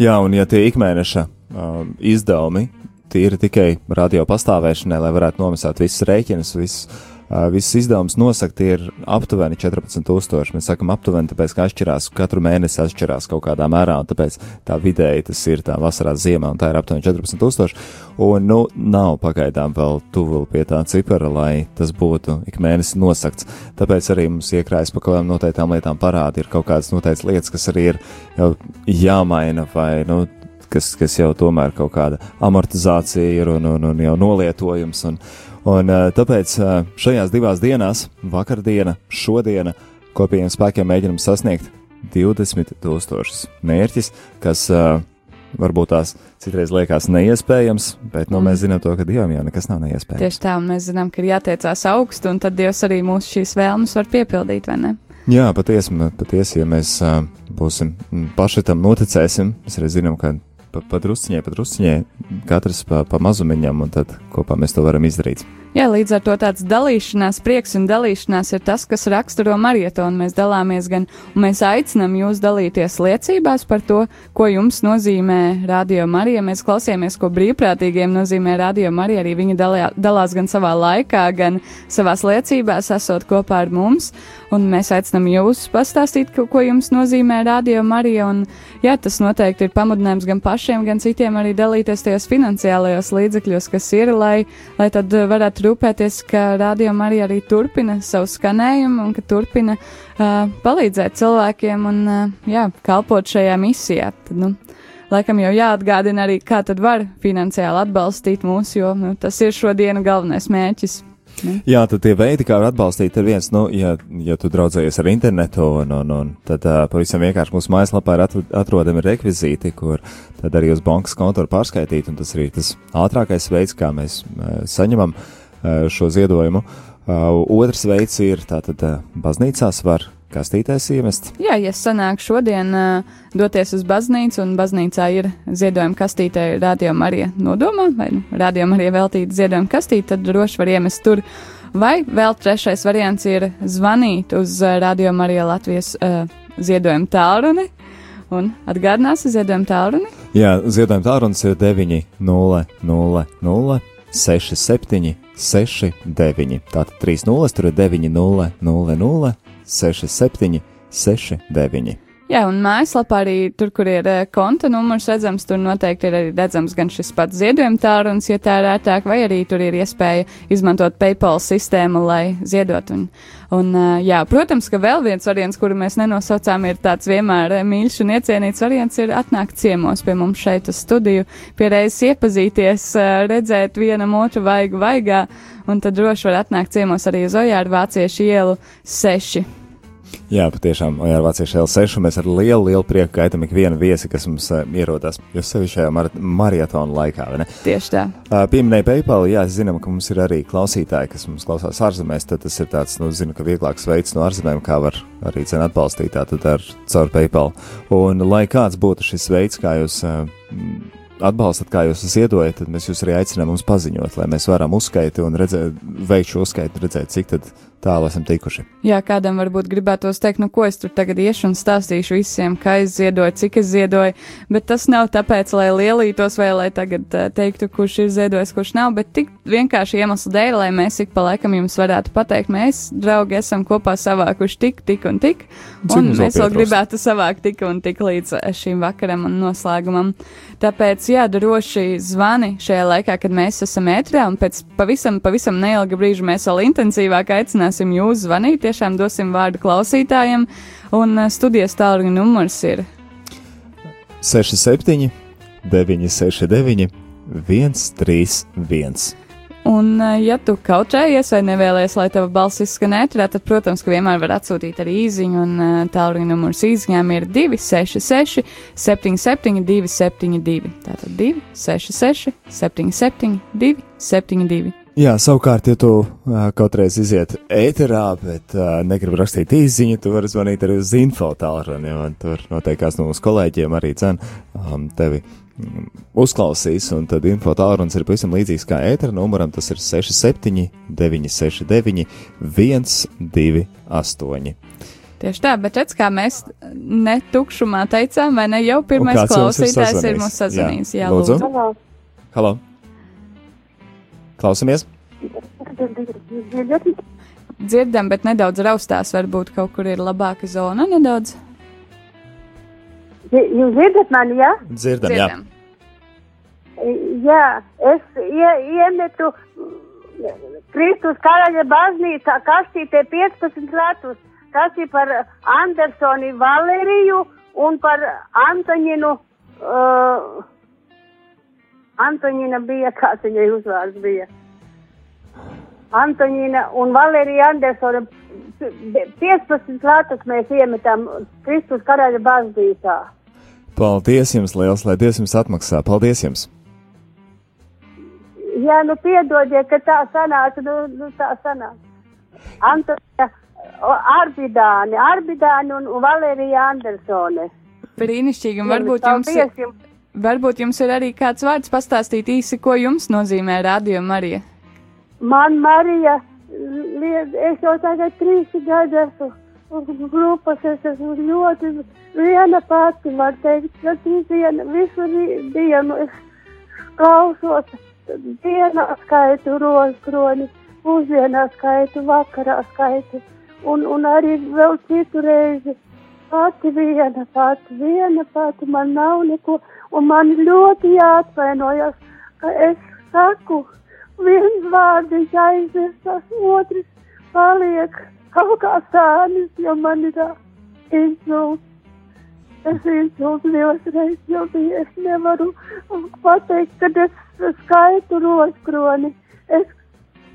Jā, un ja tie ikmēneša um, izdevumi tīri tikai radio pastāvēšanai, lai varētu nomaksāt visus rēķinus, visus Viss izdevums nosakt ir aptuveni 14,000. Mēs sakām aptuveni, tāpēc, ka atšķirās katru mēnesi atšķirās kaut kādā mērā, un tāpēc tā vidēji tas ir tā vasarā ziemā, un tā ir aptuveni 14,000. Un, nu, nav pagaidām vēl tuvu pie tā cipara, lai tas būtu ik mēnesi nosakts. Tāpēc arī mums iekrājas pa kaut kādām noteiktām lietām parādi, ir kaut kādas noteiktas lietas, kas arī ir jāmaina vai, nu, kas, kas jau tomēr kaut kāda amortizācija ir un, un, un jau nolietojums. Un, Un uh, tāpēc uh, šajās divās dienās, vakardiena, šodiena, kopējiem spēkiem mēģinam sasniegt 20 tūkstošus mērķis, kas uh, varbūt tās citreiz liekas neiespējams, bet nu, mm. mēs zinām to, ka Dievam jau nekas nav neiespējams. Tieši tā, un mēs zinām, ka ir jātiecās augstu, un tad Dievs arī mūsu šīs vēlmes var piepildīt, vai ne? Jā, patiesi, patiesi ja mēs uh, būsim paši tam noticēsim, mēs arī zinām, ka pa, pa drusciņai, pa drusciņai, katrs pa, pa mazumiņam, un tad kopā mēs to varam izdarīt. Jā, līdz ar to tāds dalīšanās, prieks un dalīšanās ir tas, kas raksturo marietonu. Mēs dalāmies gan, un mēs aicinām jūs dalīties liecībās par to, ko jums nozīmē Radio Marija. Mēs klausījāmies, ko brīvprātīgiem nozīmē Radio Marija. Arī viņi dalījā, dalās gan savā laikā, gan savās liecībās, esot kopā ar mums. Un mēs aicinām jūs pastāstīt, ko, ko jums nozīmē Radio Marija. Un, jā, tas noteikti ir pamudinājums gan pašiem, gan citiem arī dalīties tajos finansiālajos līdzekļos, kas ir, lai, lai tad varētu varētu rūpēties, ka radio arī, arī turpina savu skanējumu un ka turpina uh, palīdzēt cilvēkiem un uh, jā, kalpot šajā misijā. Tad, nu, laikam jau jāatgādina arī, kā tad var finansiāli atbalstīt mūs, jo nu, tas ir šodienu galvenais mērķis. Ne? Jā, tad tie veidi, kā var atbalstīt, ir viens, nu, ja, ja tu draudzējies ar internetu, un, un, un tad uh, pavisam vienkārši mūsu mājaslapā ir atrodami rekvizīti, kur tad arī uz bankas kontu var pārskaitīt, un tas arī tas ātrākais veids, kā mēs uh, saņemam uh, šo ziedojumu. Otrs veids ir tātad baznīcās var kastītēs iemest. Jā, ja sanāk šodien uh, doties uz baznīcu, un baznīcā ir ziedojuma kastīte Radio Marija nodomā, vai nu, Radio Marija veltīta ziedojuma kastīte, tad droši var iemest tur. Vai vēl trešais variants ir zvanīt uz Radio Marija Latvijas uh, ziedojuma tālruni. Un atgādināsi ziedojuma tālruni? Jā, ziedojuma tālrunis ir 900 67 69. Tātad 3 nulles, tur ir 9 0 0 0 6 7 6 9. Jā, un mājaslapā arī tur, kur ir uh, konta numurs redzams, tur noteikti ir arī redzams gan šis pats ziedojuma tālrunis, ja tā ir ērtāk, vai arī tur ir iespēja izmantot PayPal sistēmu, lai ziedot. Un, un uh, jā, protams, ka vēl viens variants, kuru mēs nenosaucām, ir tāds vienmēr uh, mīļš un iecienīts variants, ir atnākt ciemos pie mums šeit uz studiju, pierreiz iepazīties, redzēt vienam otru vaigu vaigā, un tad droši var atnākt ciemos arī uz Ojāru Vāciešu ielu 6. Jā, patiešām, jā, Vāciešu L6 mēs ar lielu, lielu prieku gaidām ikvienu viesi, kas mums uh, ierodas, jo sevišķi šajā mar maratona laikā, vai ne? Tieši tā. Uh, pieminēja PayPal, jā, zinām, ka mums ir arī klausītāji, kas mums klausās ārzemēs, tad tas ir tāds, nu, zinu, ka vieglāks veids no ārzemēm, kā var arī cenu atbalstīt, tātad ar caur PayPal. Un lai kāds būtu šis veids, kā jūs uh, atbalstat, kā jūs ziedojat, tad mēs jūs arī aicinām mums paziņot, lai mēs varam uzskaitīt un redzēt, veikt šo uzskaitu, redzēt, cik tālu esam tikuši. Jā, kādam varbūt gribētos teikt, nu ko es tur tagad iešu un stāstīšu visiem, kā es ziedoju, cik es ziedoju, bet tas nav tāpēc, lai lielītos vai lai tagad uh, teiktu, kurš ir ziedojis, kurš nav, bet tik vienkārši iemeslu dēļ, lai mēs ik pa laikam jums varētu pateikt, mēs, draugi, esam kopā savākuši tik, tik un tik, un mēs vēl gribētu savākt tik un tik līdz šīm vakaram un noslēgumam. Tāpēc, jā, droši zvani šajā laikā, kad mēs esam ētrā, un pēc pavisam, pavisam neilga brīža mēs vēl intensīvāk aicināsim jūs zvanīt, tiešām dosim vārdu klausītājiem, un uh, studijas tālruņa numurs ir 67 969 131. Un, eh, ja tu kaučējies vai nevēlies, lai tava balss izskan ētrā, tad, protams, ka vienmēr var atsūtīt arī īziņu, un uh, tālruņa numurs īziņām ir 266 77 272. Tātad 266 77 272. Jā, savukārt, ja tu uh, kādreiz iziet ēterā, bet uh, negribi rakstīt īsiņu, tu vari zvanīt arī uz info tālruni, un tur noteikās no mūsu kolēģiem arī cen um, tevi uzklausīs, un tad info tālrunis ir pavisam līdzīgs kā ētera numuram, tas ir 67 969 128. Tieši tā, bet redz, kā mēs netukšumā teicām, vai ne jau pirmais klausītājs ir mūsu sazvanījis. Jā, jā lūdzu. Halo. Halo. Klausamies. Dzirdam, bet nedaudz raustās, varbūt kaut kur ir labāka zona nedaudz. Jūs dzirdat mani, jā? Ja? Dzirdam, Dzirdam, jā. Jā, es ie, iemetu Kristus karaļa baznīcā kastītē 15 letus. Tas ir par Andersoni Valeriju un par Antoninu. Uh, Antonina bija, kāds viņai uzvārds bija. Antonīna un Valērija Andersona 15 latus mēs iemetam Kristus karaļa baznīcā. Paldies jums liels, lai Dievs jums atmaksā. Paldies jums! Jā, nu piedodiet, ka tā sanāca, nu, nu tā sanāca. Antonija Arbidāni, Arbidāni un, Valērija Andersone. Brīnišķīgi, un varbūt paldies jums, jums. varbūt jums ir arī kāds vārds pastāstīt īsi, ko jums nozīmē Radio Marija. Man Marija, es jau tagad trīs gadi esmu grupas, es esmu ļoti viena pati, var teikt, ka trīs diena, visu di- dienu es klausos, dienā skaitu rozkroni, pusdienā skaitu, vakarā skaitu, un, un arī vēl citu reizi. Pati viena, pati viena, pati man nav neko, un man ļoti jāatvainojas, ka es saku, viens vārds aizies, tas otrs paliek kaut kā sānis, jo man ir insults. Es insults divas reizes jau biju, es nevaru pateikt, kad es skaitu roskroni. Es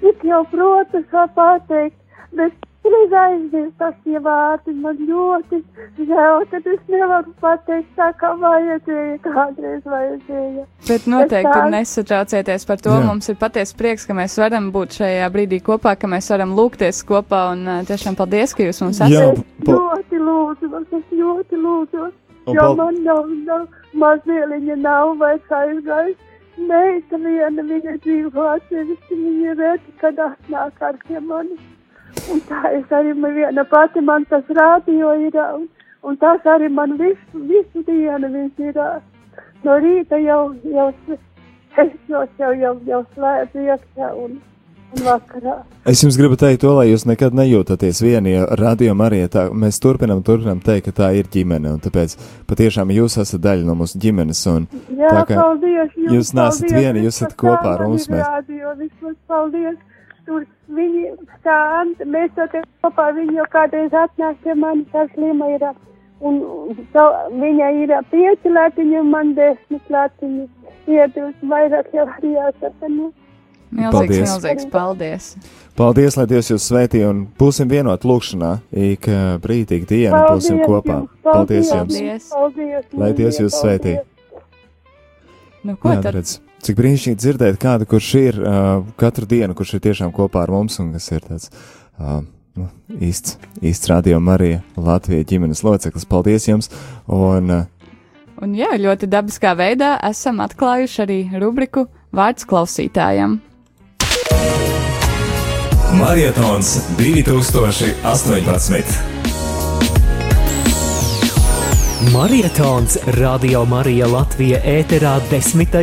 tik jau protu šo pateikt, bet Reiz aizies tas tie vārdi, man ļoti žēl, tad es nevaru pateikt tā, kā vajadzēja, kādreiz vajadzēja. Bet noteikti tā- nesatraucieties par to. Jā. Mums ir patiesi prieks, ka mēs varam būt šajā brīdī kopā, ka mēs varam lūgties kopā. Un tiešām paldies, ka jūs mums Jā, esat. Es pa- ļoti lūdzu, es ļoti lūdzu, Un jo pal- man nav, nav mazlieliņa nav vairs aizgājis. Meita viena, viņa dzīvo atsevišķi, viņa reti, kad atnāk ar pie manis. Un tā es arī viena pati, man tas rādio ir, un, un tas arī man visu, visu dienu viņš ir. No rīta jau, jau, es jau, jau, jau, slēdzu iekšā un, un vakarā. Es jums gribu teikt to, lai jūs nekad nejūtaties vieni, jo radījumā arī tā, mēs turpinam, turpinam teikt, ka tā ir ģimene, un tāpēc patiešām jūs esat daļa no mūsu ģimenes, un Jā, tā kā paldies jums. jūs paldies, vieni, jūs esat kopā ar mums, mēs- Rādio, vismaz paldies. Tur viņi stāv, mēs to te kopā, viņi jau kādreiz atnāk pie manis, tā slima ir. Un to, viņa ir pieci latiņi un man desmit latiņi. Iebilst vairāk jau arī jāsaka. Nu. Milzīgs, Paldies. milzīgs paldies. paldies, lai Dievs jūs svētī, un būsim vienot lūkšanā, ik eh, brīdī, ik dienu būsim kopā. jums, Paldies jums! Paldies. Paldies. Lai Dievs jūs svētī! Nu, ko Jā, tad? redz, cik brīnišķīgi dzirdēt kādu, kurš ir uh, katru dienu, kurš ir tiešām kopā ar mums un kas ir tāds uh, nu, īsts, īsts radio Marija Latvijas ģimenes loceklis. Paldies jums! Un, uh, Un jā, ļoti dabiskā veidā esam atklājuši arī rubriku Vārds klausītājam. Marietons 2018. Marietons Radio Marija Latvija ēterā 10.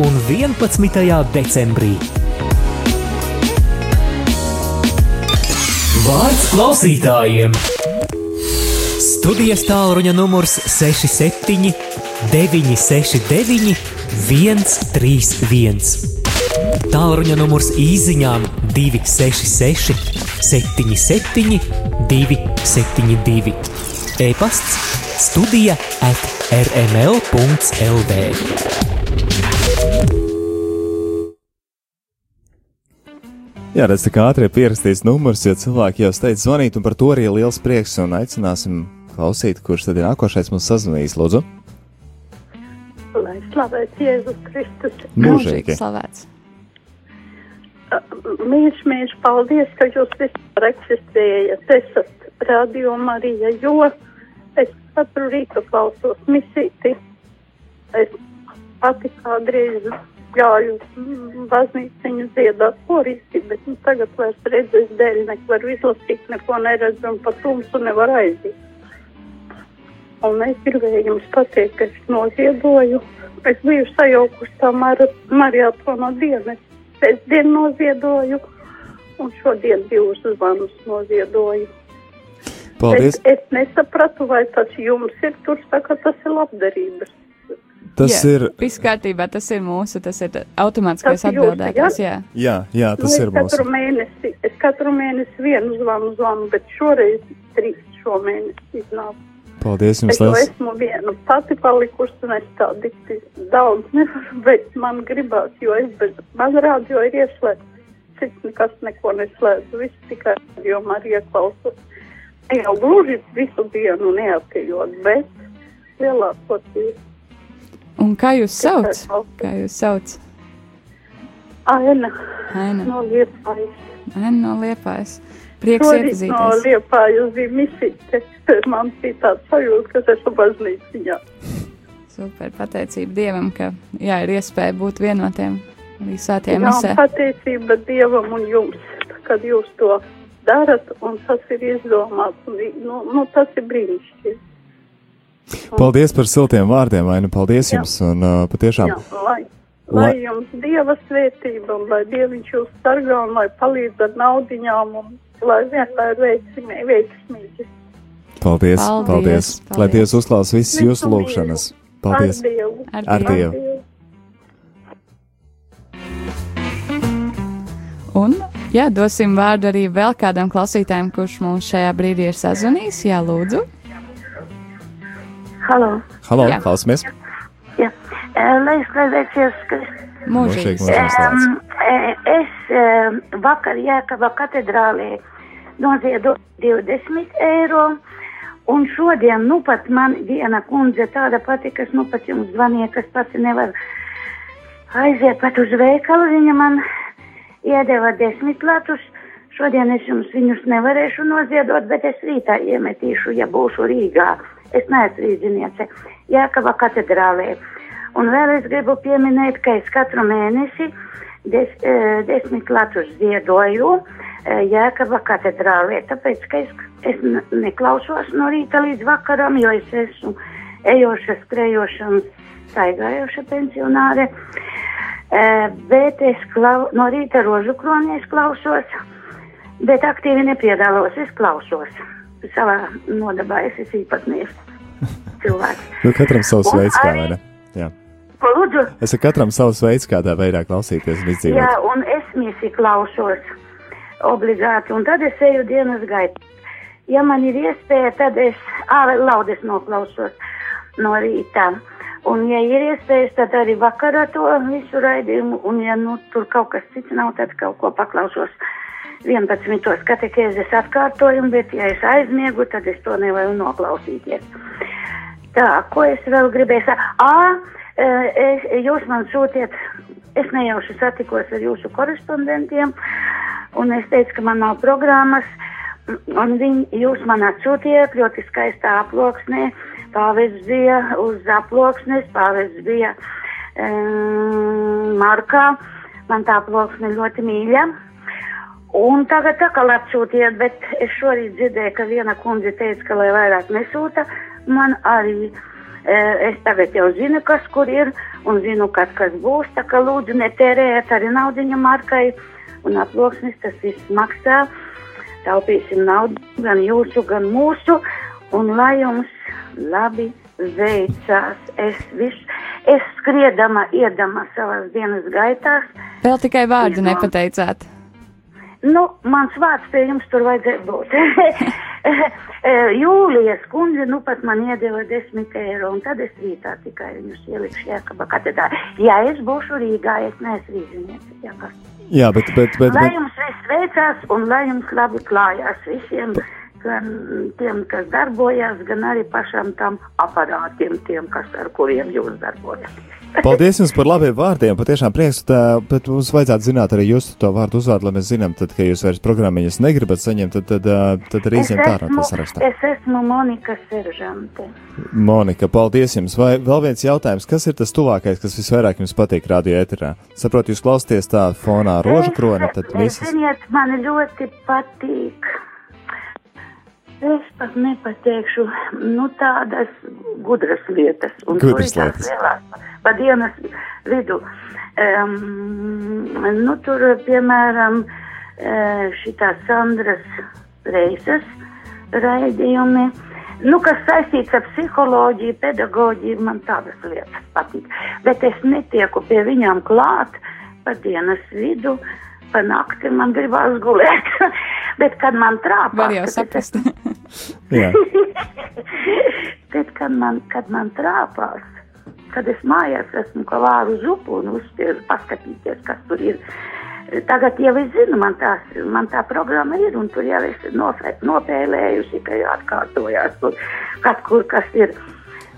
un 11. decembrī. Vārds klausītājiem! Studijas tālruņa numurs 67 969 131. Tālruņa numurs īsiņām 266 77 272. E-pasts studija at rml.lv. jā, redz, tā kā ātrie pierakstīs numurs, jo cilvēki jau steidz zvanīt, un par to arī liels prieks, un aicināsim klausīt, kurš tad ir nākošais mums sazvanīs, lūdzu. Lai slavēts Jēzus Kristus. Mūžīgi. slavēts. Mīļš, mīļš, paldies, ka jūs vispār eksistējat. Esat radio Marija, jo es katru rītu klausos misīti. Es pati kādreiz gāju baznīciņu dziedāt koristi, bet nu, tagad vairs redzes dēļ nevaru izlasīt, neko neredzu un pa tumsu nevar aiziet. Un es gribēju jums pateikt, ka es noziedoju. Es biju sajaukusi tā mar mariatona dienu. Es pēcdien noziedoju un šodien divus zvanus noziedoju. Paldies! Es, es nesapratu, vai tas jums ir tur, saka, tas ir labdarības. Tas jā, ir. Viss kārtībā, tas ir mūsu, tas ir automātiskais atbildētājs. Jā. Jā, jā, tas nu, ir es katru mūsu. mēnesi, es katru mēnesi vienu zvanu zvanu, bet šoreiz trīs šo mēnesi iznāk. Paldies Es jums jau liels! esmu viena pati palikusi, un es tā dikti daudz nevaru, bet man gribās, jo es bez, man rādio ir ieslēgts cits nekas neko neslēdzu, viss tikai radio Marija klausos. Ne jau gluži visu dienu neatījot, bet lielākoties. Un kā jūs sauc? Kā jūs sauc? Aina. Aina. No Liepājas. Aina no Liepājas. Prieks Šorīt No iepazīties. Liepājas bija misīte. Man bija tāds sajūta, ka es esmu baznīciņā. Super, pateicība Dievam, ka jā, ir iespēja būt vienotiem svētajā Jā, misē. pateicība Dievam un jums, kad jūs to darat, un tas ir izdomāts. Nu, nu, tas ir brīnišķīgi. Paldies par siltiem vārdiem, Aina. Paldies Jā. jums. Un uh, patiešām, Jā, lai, lai Lai- jums Dieva svētība, un lai Dieviņš jūs sargā, un lai palīdz ar naudiņām, un lai vienmēr veicami, veiksmīgi. paldies, Paldies, paldies. paldies. Lai Dievs uzklās visas jūsu lūgšanas. Paldies. Ar Dievu. Ar Ar Dievu. Un, jā, dosim vārdu arī vēl kādam klausītājam, kurš mums šajā brīdī ir sazvanījis. Jā, lūdzu. Halo. Halo, Jā. klausamies. Jā. Lai Jēzus Kristus. Mūžīgi eh, Es em, vakar Jēkaba katedrālē noziedoju 20 eiro. Un šodien, nu pat man viena kundze tāda pati, kas nu pat jums zvanīja, kas pati nevar aiziet pat uz veikalu, viņa man iedeva desmit latus. Šodien es jums viņus nevarēšu noziedot, bet es rītā iemetīšu, ja būšu Rīgā. Es neesmu rīzniece, Jēkaba katedrālē. Un vēl es gribu pieminēt, ka es katru mēnesi des, eh, desmit latus ziedoju eh, Jēkaba katedrālē, tāpēc, ka es, es neklausos no rīta līdz vakaram, jo es esmu ejoša, skrejoša un staigājoša pensionāre. Eh, bet es klau, no rīta rožu kronī es klausos, bet aktīvi nepiedalos, es klausos. Savā nodabā es esmu īpatnieks cilvēks. Nu, katram savs veids, kā arī- vai ne? Jā. Ko lūdzu? Es saku, katram savs veids, kādā veidā klausīties un Jā, izdzīvot. un es mīsi klausos obligāti, un tad es eju dienas gaitā. Ja man ir iespēja, tad es ārā laudes noklausos no rīta. Un, ja ir iespējas, tad arī vakarā to visu raidījumu, un, ja nu, tur kaut kas cits nav, tad kaut ko paklausos 11. katekēzes atkārtojumu, bet, ja es aizmiegu, tad es to nevaru noklausīties. Tā, ko es vēl gribēju sakt? Ā, e, es, jūs man sūtiet, es nejauši satikos ar jūsu korespondentiem, un es teicu, ka man nav programmas, un viņi, jūs man atsūtījāt ļoti skaistā aploksnē, pāvests bija uz aploksnes, pāvests bija um, markā, man tā aploksne ļoti mīļa. Un tagad kā atsūtiet, bet es šorīt dzirdēju, ka viena kundze teica, ka lai vairāk nesūta, man arī, e, es tagad jau zinu, kas kur ir, un zinu, kas, kas būs, tā kā lūdzu netērējiet arī naudiņu markai, un aploksnis tas viss maksā, taupīsim naudu, gan jūsu, gan mūsu, un lai jums labi veicās, es visu, es skriedama, iedama savas dienas gaitās, Vēl tikai vārdu nepateicāt. Nu, mans vārds pie jums tur vajadzēja būt. Jūlijas kundze nu pat man iedeva desmit eiro, un tad es rītā tikai viņus ielikšu Jēkaba katedrā. Ja es būšu Rīgā, es neesmu rīzinieci. Jā. Jā, bet, bet, bet, lai bet jums viss veicās, un lai jums labi klājās visiem, gan tiem, kas darbojas, gan arī pašam tam aparātiem, tiem, kas ar kuriem jūs darbojaties. paldies jums par labiem vārdiem. Patiešām prieks, tā, bet mums vajadzētu zināt arī jūsu to vārdu uzvārdu, lai mēs zinām, tad, ka jūs vairs programmiņas negribat saņemt, tad, tad, tad arī izņemt ārā to sarakstā. es esmu Monika Seržante. Monika, paldies jums. Vai vēl viens jautājums, kas ir tas tuvākais, kas visvairāk jums patīk radio ēterā? Saprotu, jūs klausāties tā fonā rožu kroni, tad Es, visas. ziniet, man ļoti patīk. Es pat nepateikšu, nu tādas gudras lietas. Un Gudras lietas. Lielās, pa dienas vidu. Um, nu tur, piemēram, eh, šitā Sandras Reisas raidījumi. Nu, kas saistīts ar psiholoģiju, pedagoģiju, man tādas lietas patīk. Bet es netieku pie viņām klāt pa dienas vidu, pa nakti man gribās gulēt. Bet, kad man trāpās, Var jau kad saprast. Jā. Bet, kad man, kad man trāpās, kad es mājās esmu kā vāru zupu un uzspiežu paskatīties, kas tur ir, Tagad jau es zinu, man, tās, man tā programma ir, un tur jau es nofē, nopēlējusi, ka atkārtojās, kur, kas kur kas ir.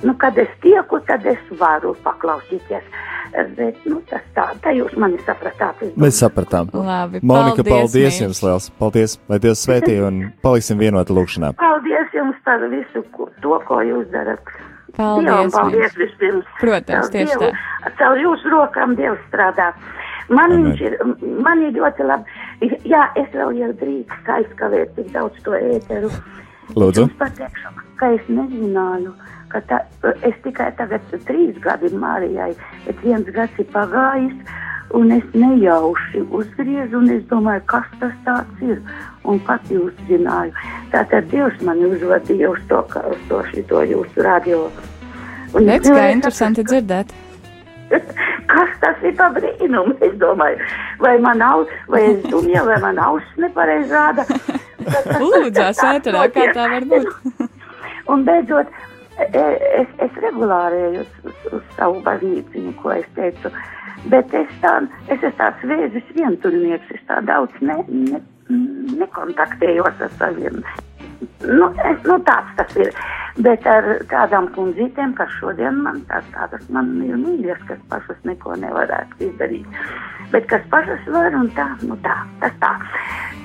Nu, kad es tieku, tad es varu paklausīties. Bet, nu, tas tā, tā jūs mani sapratāt. Mēs sapratām. Labi, Monika, paldies, paldies jums liels. Paldies, lai Dievs svētī un paliksim vienoti lūkšanā. Paldies jums par visu ko, to, ko jūs darat. Paldies, Dievam, paldies mīļš. vispirms. Protams, Caur tieši Dievu, Caur jūsu rokām Dievs strādā. Man Amen. viņš ir, man ir ļoti labi. Jā, es vēl jau drīkst aizkavēt tik daudz to ēteru. Lūdzu. Es pateikšu, ka es nezināju, ka tā, es tikai tagad trīs gadi Mārijai, bet viens gads ir pagājis, un es nejauši uzgriezu, un es domāju, kas tas tāds ir, un pati uzzināju. Tātad Dievs mani uzvadīja uz to, kā uz to šito jūsu radio. Un Redz, kā interesanti dzirdēt. Kas tas ir par brīnumu? Es domāju, vai man nav, vai es dumja, vai man auss nepareiz rāda. Lūdzās ēterā, kā tā var būt. Un beidzot, es, es regulāri eju uz, uz, uz savu baznīciņu, ko es teicu. Bet es, tā, es esmu tāds vēzis vientuļnieks, es tā daudz ne, ne, nekontaktējos ar saviem. Nu, es, nu, tāds tas ir. Bet ar tādām kundzītēm, kas šodien man tās tādas man ir mīļas, kas pašas neko nevarētu izdarīt. Bet kas pašas var un tā, nu tā, tas tā.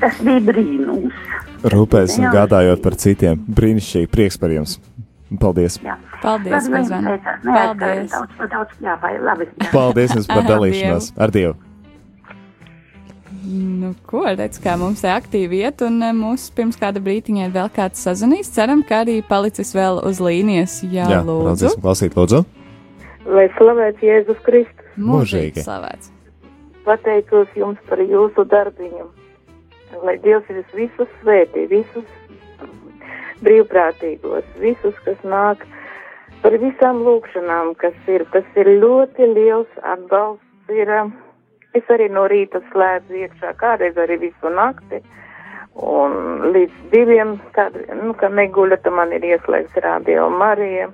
Tas bija brīnums. Rūpēs un gādājot par citiem. Brīnišķīgi, prieks par jums. Paldies. Jā. Paldies, Labi. Nē, Paldies. Daudz, daudz, jā, vai labi. Jā. Paldies jums par dalīšanos. Ar Dievu. Nu, ko redz, kā mums te aktīvi iet, un eh, mūs pirms kāda brītiņa ir vēl kāds sazvanījis. Ceram, ka arī palicis vēl uz līnijas. Jā, Jā, lūdzu. raudzīsim, klausīt, lūdzu. Lai slavēts Jēzus Kristus. Mūžīgi. slavēts. Pateicos jums par jūsu darbiņu. Lai Dievs jūs visus svētī, visus brīvprātīgos, visus, kas nāk par visām lūkšanām, kas ir. Tas ir ļoti liels atbalsts. Ir, um, es arī no rīta slēdzu iekšā, kādreiz arī visu nakti. Un līdz diviem, kad, nu, kad neguļa, tad man ir ieslēgts radio Marija.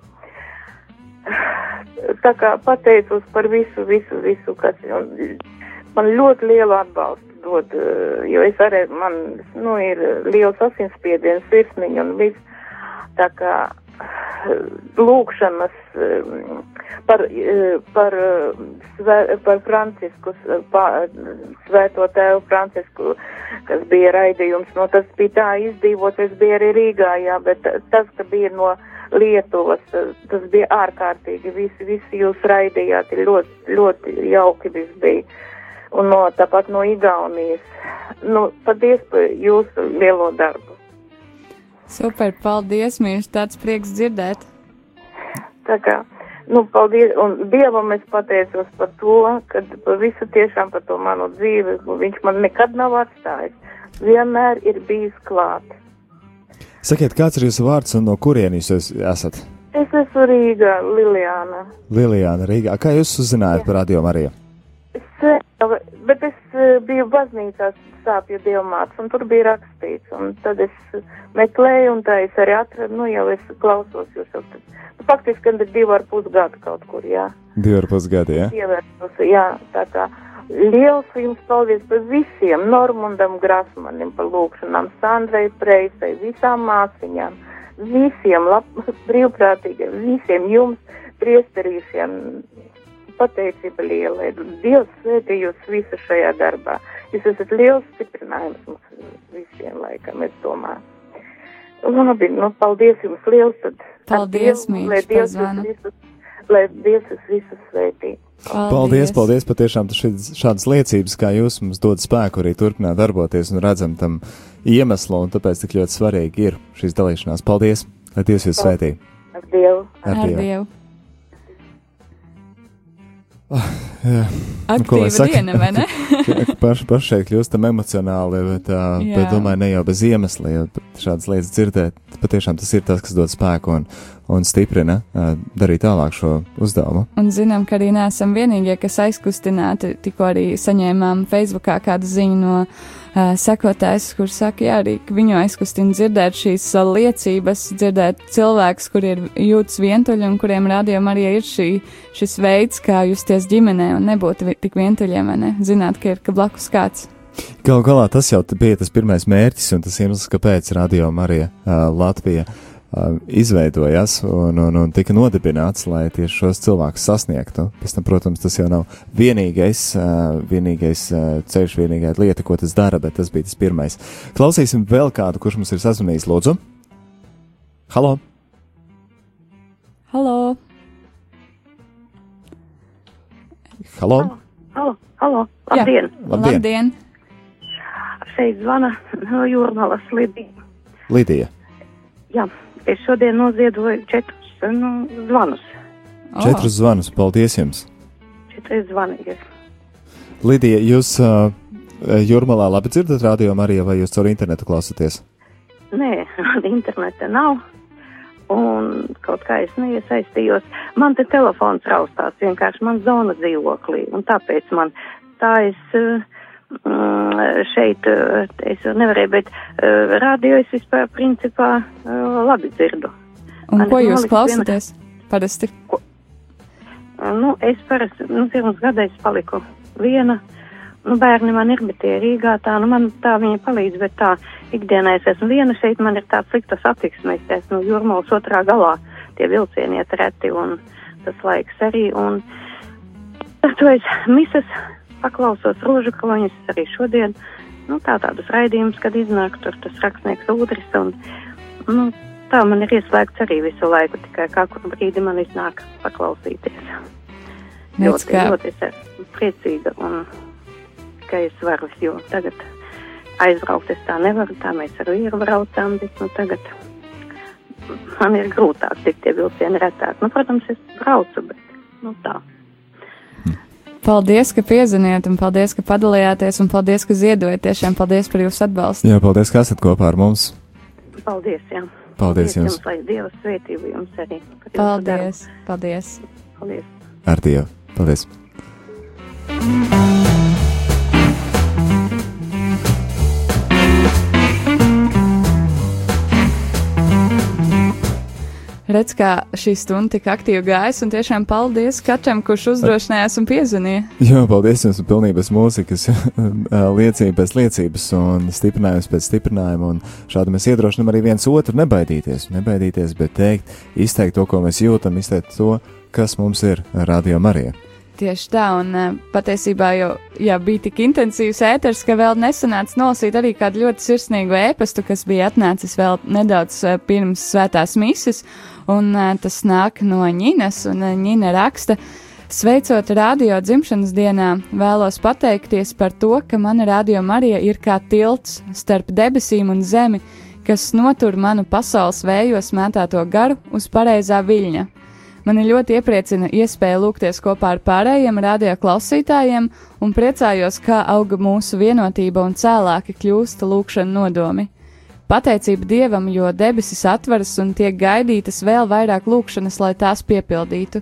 Tā kā pateicos par visu, visu, visu, kas man ļoti lielu atbalstu dod, eh, jo es arī, man, nu, ir liels asinsspiediens, sirsniņa un viss. Tā kā eh, lūkšanas eh, par, par, par Francisku, s- pa- svēto tēvu Francisku, kas bija raidījums, no tas bija tā izdzīvot, es biju arī Rīgā, jā, bet tas, ka bija no Lietuvas, tas bija ārkārtīgi, visi, visi jūs raidījāt, ļoti, ļoti jauki viss bija. Un no, tāpat no Igaunijas. Nu, paldies par jūsu lielo darbu. Super, paldies, mīļš, tāds prieks dzirdēt. Tā kā, nu, paldies, un Dievam es pateicos par to, ka par visu tiešām par to manu dzīvi, viņš man nekad nav atstājis. Vienmēr ir bijis klāt. Sakiet, kāds ir jūsu vārds un no kurienes jūs esat? Es esmu Rīgā, Liljāna. Lilijāna Rīgā. Kā jūs uzzinājāt par radio Mariju? Bet es eh, biju baznīcā sāpju dievmāts, un tur bija rakstīts, un tad es meklēju, un tā es arī atradu, nu jau es klausos jūs jau tad. Nu, faktiski, kad ir divi ar pus gadu kaut kur, jā. Divi ar pus gadi, ja? Ievērtos, jā, tā kā liels jums paldies par visiem, Normundam Grasmanim par lūkšanām, Sandrai Preisai, visām māsiņām, visiem lab, brīvprātīgiem, visiem jums, priesterīšiem, pateicība liela. Dievs svētī jūs visu šajā darbā. Jūs esat liels stiprinājums mums visiem laikam, es domāju. Labi, nu, paldies jums liels. Tad Paldies, Dievu, mīļš, lai Dievs jūs visus, lai Dievs jūs visus svētī. Paldies, paldies patiešām par šī- šādas liecības, kā jūs mums dod spēku arī turpināt darboties un redzam tam iemeslu, un tāpēc tik ļoti svarīgi ir šīs dalīšanās. Paldies, lai Dievs jūs svētī. Ar Dievu. Ar Ar Dievu. Nu, lai Aktīva saka? diena, vai ne? Paši paš šeit kļūstam emocionāli, bet, uh, bet domāju, ne jau bez iemesla, jo šādas lietas dzirdēt, patiešām tas ir tas, kas dod spēku un, un stiprina uh, darīt tālāk šo uzdevumu. Un zinām, ka arī neesam vienīgie, kas aizkustināti. Tikko arī saņēmām Facebookā kādu ziņu no sekotājs, kur saka, jā, arī viņu aizkustina dzirdēt šīs uh, liecības, dzirdēt cilvēkus, kuri ir jūtas vientuļi un kuriem rādījumā arī ir šī, šis veids, kā justies ģimenē un nebūtu vi- tik vientuļiem, vai ne? Zināt, ka ir ka blakus kāds. Galu galā tas jau bija tas pirmais mērķis un tas iemesls, kāpēc Radio Marija uh, Latvija uh, izveidojās un, un, un tika nodibināts, lai tieši šos cilvēkus sasniegtu. Pēc tam, protams, tas jau nav vienīgais, vienīgais ceļš, vienīgā lieta, ko tas dara, bet tas bija tas pirmais. Klausīsim vēl kādu, kurš mums ir sazvanījis, lūdzu. Halo! Halo! Halo! Halo, halo, labdien! Labdien. Labdien! Šeit zvana no Jūrmalas Lidija. Lidija. Jā, es šodien noziedoju četrus nu, zvanus. Oh. Četrus zvanus, paldies jums! Četri zvani ir. Lidija, jūs uh, jūrmalā labi dzirdat radio Mariju vai jūs caur internetu klausāties? Nē, interneta nav. Un kaut kā es neiesaistījos. Man te telefons raustās vienkārši man zona dzīvoklī. Un tāpēc man tā es uh, šeit, uh, es nevarēju, bet uh, radio es vispār principā uh, labi dzirdu. Un Man ko jūs klausāties? Parasti. Uh, Nu, es parasti, nu, pirms gada es paliku viena. Nu, bērni man ir, bet tie ir Rīgā tā, nu, man tā viņi palīdz, bet tā ikdienā es esmu viena šeit, man ir tāds slikta satiksme, es esmu jūrmals otrā galā, tie vilcieni iet reti un tas laiks arī, un tas to es misas paklausos rožu kaloņus arī šodien, nu, tā tādus raidījumus, kad iznāk tur tas rakstnieks Udris, un, nu, tā man ir ieslēgts arī visu laiku, tikai kā kur brīdi man iznāk paklausīties. Redz, Ļoti, kā- ļoti es esmu priecīga un ka es varu, jo tagad aizbraukt es tā nevaru, tā mēs ar vīru braucām, bet nu tagad man ir grūtāk tikt tie vilcieni retāk. Nu, protams, es braucu, bet nu tā. Paldies, ka piezvanījāt, un paldies, ka padalījāties, un paldies, ka ziedojat. Tiešām paldies par jūsu atbalstu. Jā, paldies, ka esat kopā ar mums. Paldies, jā. Paldies jums. Lai Dieva svētību jums arī. Paldies, paldies. Paldies. Ar Dievu. Paldies. Redz, kā šī stunda tik aktīvi gājas, un tiešām paldies katram, kurš uzdrošinājās un piezvanīja. Jā, paldies jums par pilnības mūzikas liecību pēc liecības un stiprinājums pēc stiprinājuma. Un šādi mēs iedrošinām arī viens otru nebaidīties, nebaidīties, bet teikt, izteikt to, ko mēs jūtam, izteikt to, kas mums ir radio Marija. Tieši tā, un eh, patiesībā jau jā, bija tik intensīvs ēters, ka vēl nesanāca nolasīt arī kādu ļoti sirsnīgu ēpastu, kas bija atnācis vēl nedaudz eh, pirms svētās mises, un eh, tas nāk no Ņinas, un Ņina raksta. Sveicot radio dzimšanas dienā, vēlos pateikties par to, ka mana radio Marija ir kā tilts starp debesīm un zemi, kas notur manu pasaules vējos mētāto garu uz pareizā viļņa. Mani ļoti iepriecina iespēja lūgties kopā ar pārējiem radio klausītājiem un priecājos, kā auga mūsu vienotība un cēlāki kļūsta lūkšana nodomi. Pateicība Dievam, jo debesis atveras un tiek gaidītas vēl vairāk lūkšanas, lai tās piepildītu.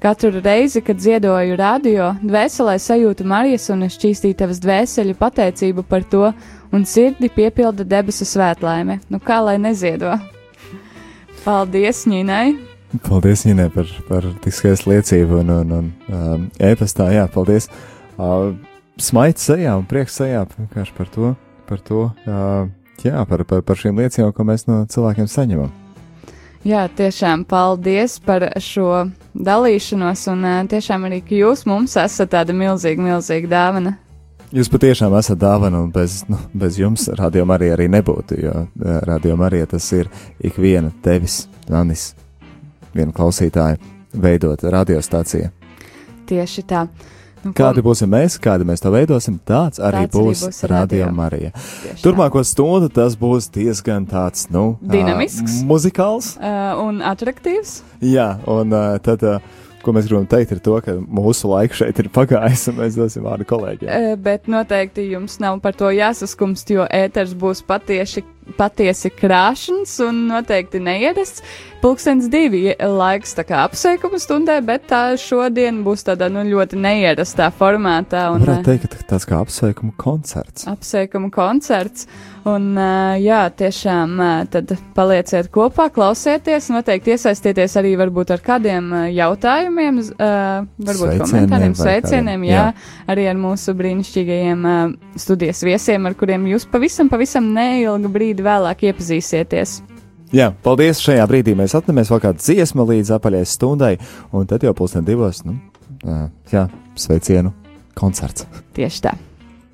Katru reizi, kad ziedoju radio, dvēselē sajūtu Marijas un šķīstītavas dvēseli pateicību par to, un sirdi piepilda debesu svētlaime. Nu kā lai neziedo? Paldies, Ņīnai! Paldies, Inē, par, par tik skaistu liecību un, un, un um, ēpastā. Jā, paldies. Uh, Smaids sejā un prieks sejā vienkārši par to, par to, uh, jā, par, par, par šīm liecībām, ko mēs no cilvēkiem saņemam. Jā, tiešām paldies par šo dalīšanos, un uh, tiešām arī, ka jūs mums esat tāda milzīga, milzīga dāvana. Jūs patiešām esat dāvana, un bez, nu, bez jums radio Marija arī nebūtu, jo uh, radio Marija tas ir ik viena tevis, Anis, viena klausītāja, veidot radiostāciju. Tieši tā. Nu, Kādi būsim mēs, kādi mēs to veidosim, tāds arī Tāds arī būs, būs Radio. Marija. Tieši Turpmāko stundu tas būs diezgan tāds, nu, Dinamisks. muzikāls. Uh, un attraktīvs. Jā, un uh, tad, uh, ko mēs gribam teikt, ir to, ka mūsu laiks šeit ir pagājis, un mēs dosim vārdu kolēģiem. Uh, bet noteikti jums nav par to jāsaskumst, jo ēters būs patieši patiesi krāšņs un noteikti neierasts. Pulkstens divi laiks tā kā apsveikuma stundai, bet tā šodien būs tādā nu, ļoti neierastā formātā. Un, Varētu teikt, ka tāds kā apsveikuma koncerts. Apsveikuma koncerts. Un, uh, jā, tiešām uh, tad palieciet kopā, klausieties, noteikti iesaistieties arī varbūt ar kādiem jautājumiem, varbūt Sveicieniem komentāriem, sveicieniem, jā, jā. arī ar mūsu brīnišķīgajiem studijas viesiem, ar kuriem jūs pavisam, pavisam neilgu brīdi vēlāk iepazīsieties. Jā, paldies. Šajā brīdī mēs atnemamies vēl kādu dziesmu līdz apaļai stundai, un tad jau pulksten divos, nu, jā, sveicienu koncerts. Tieši tā.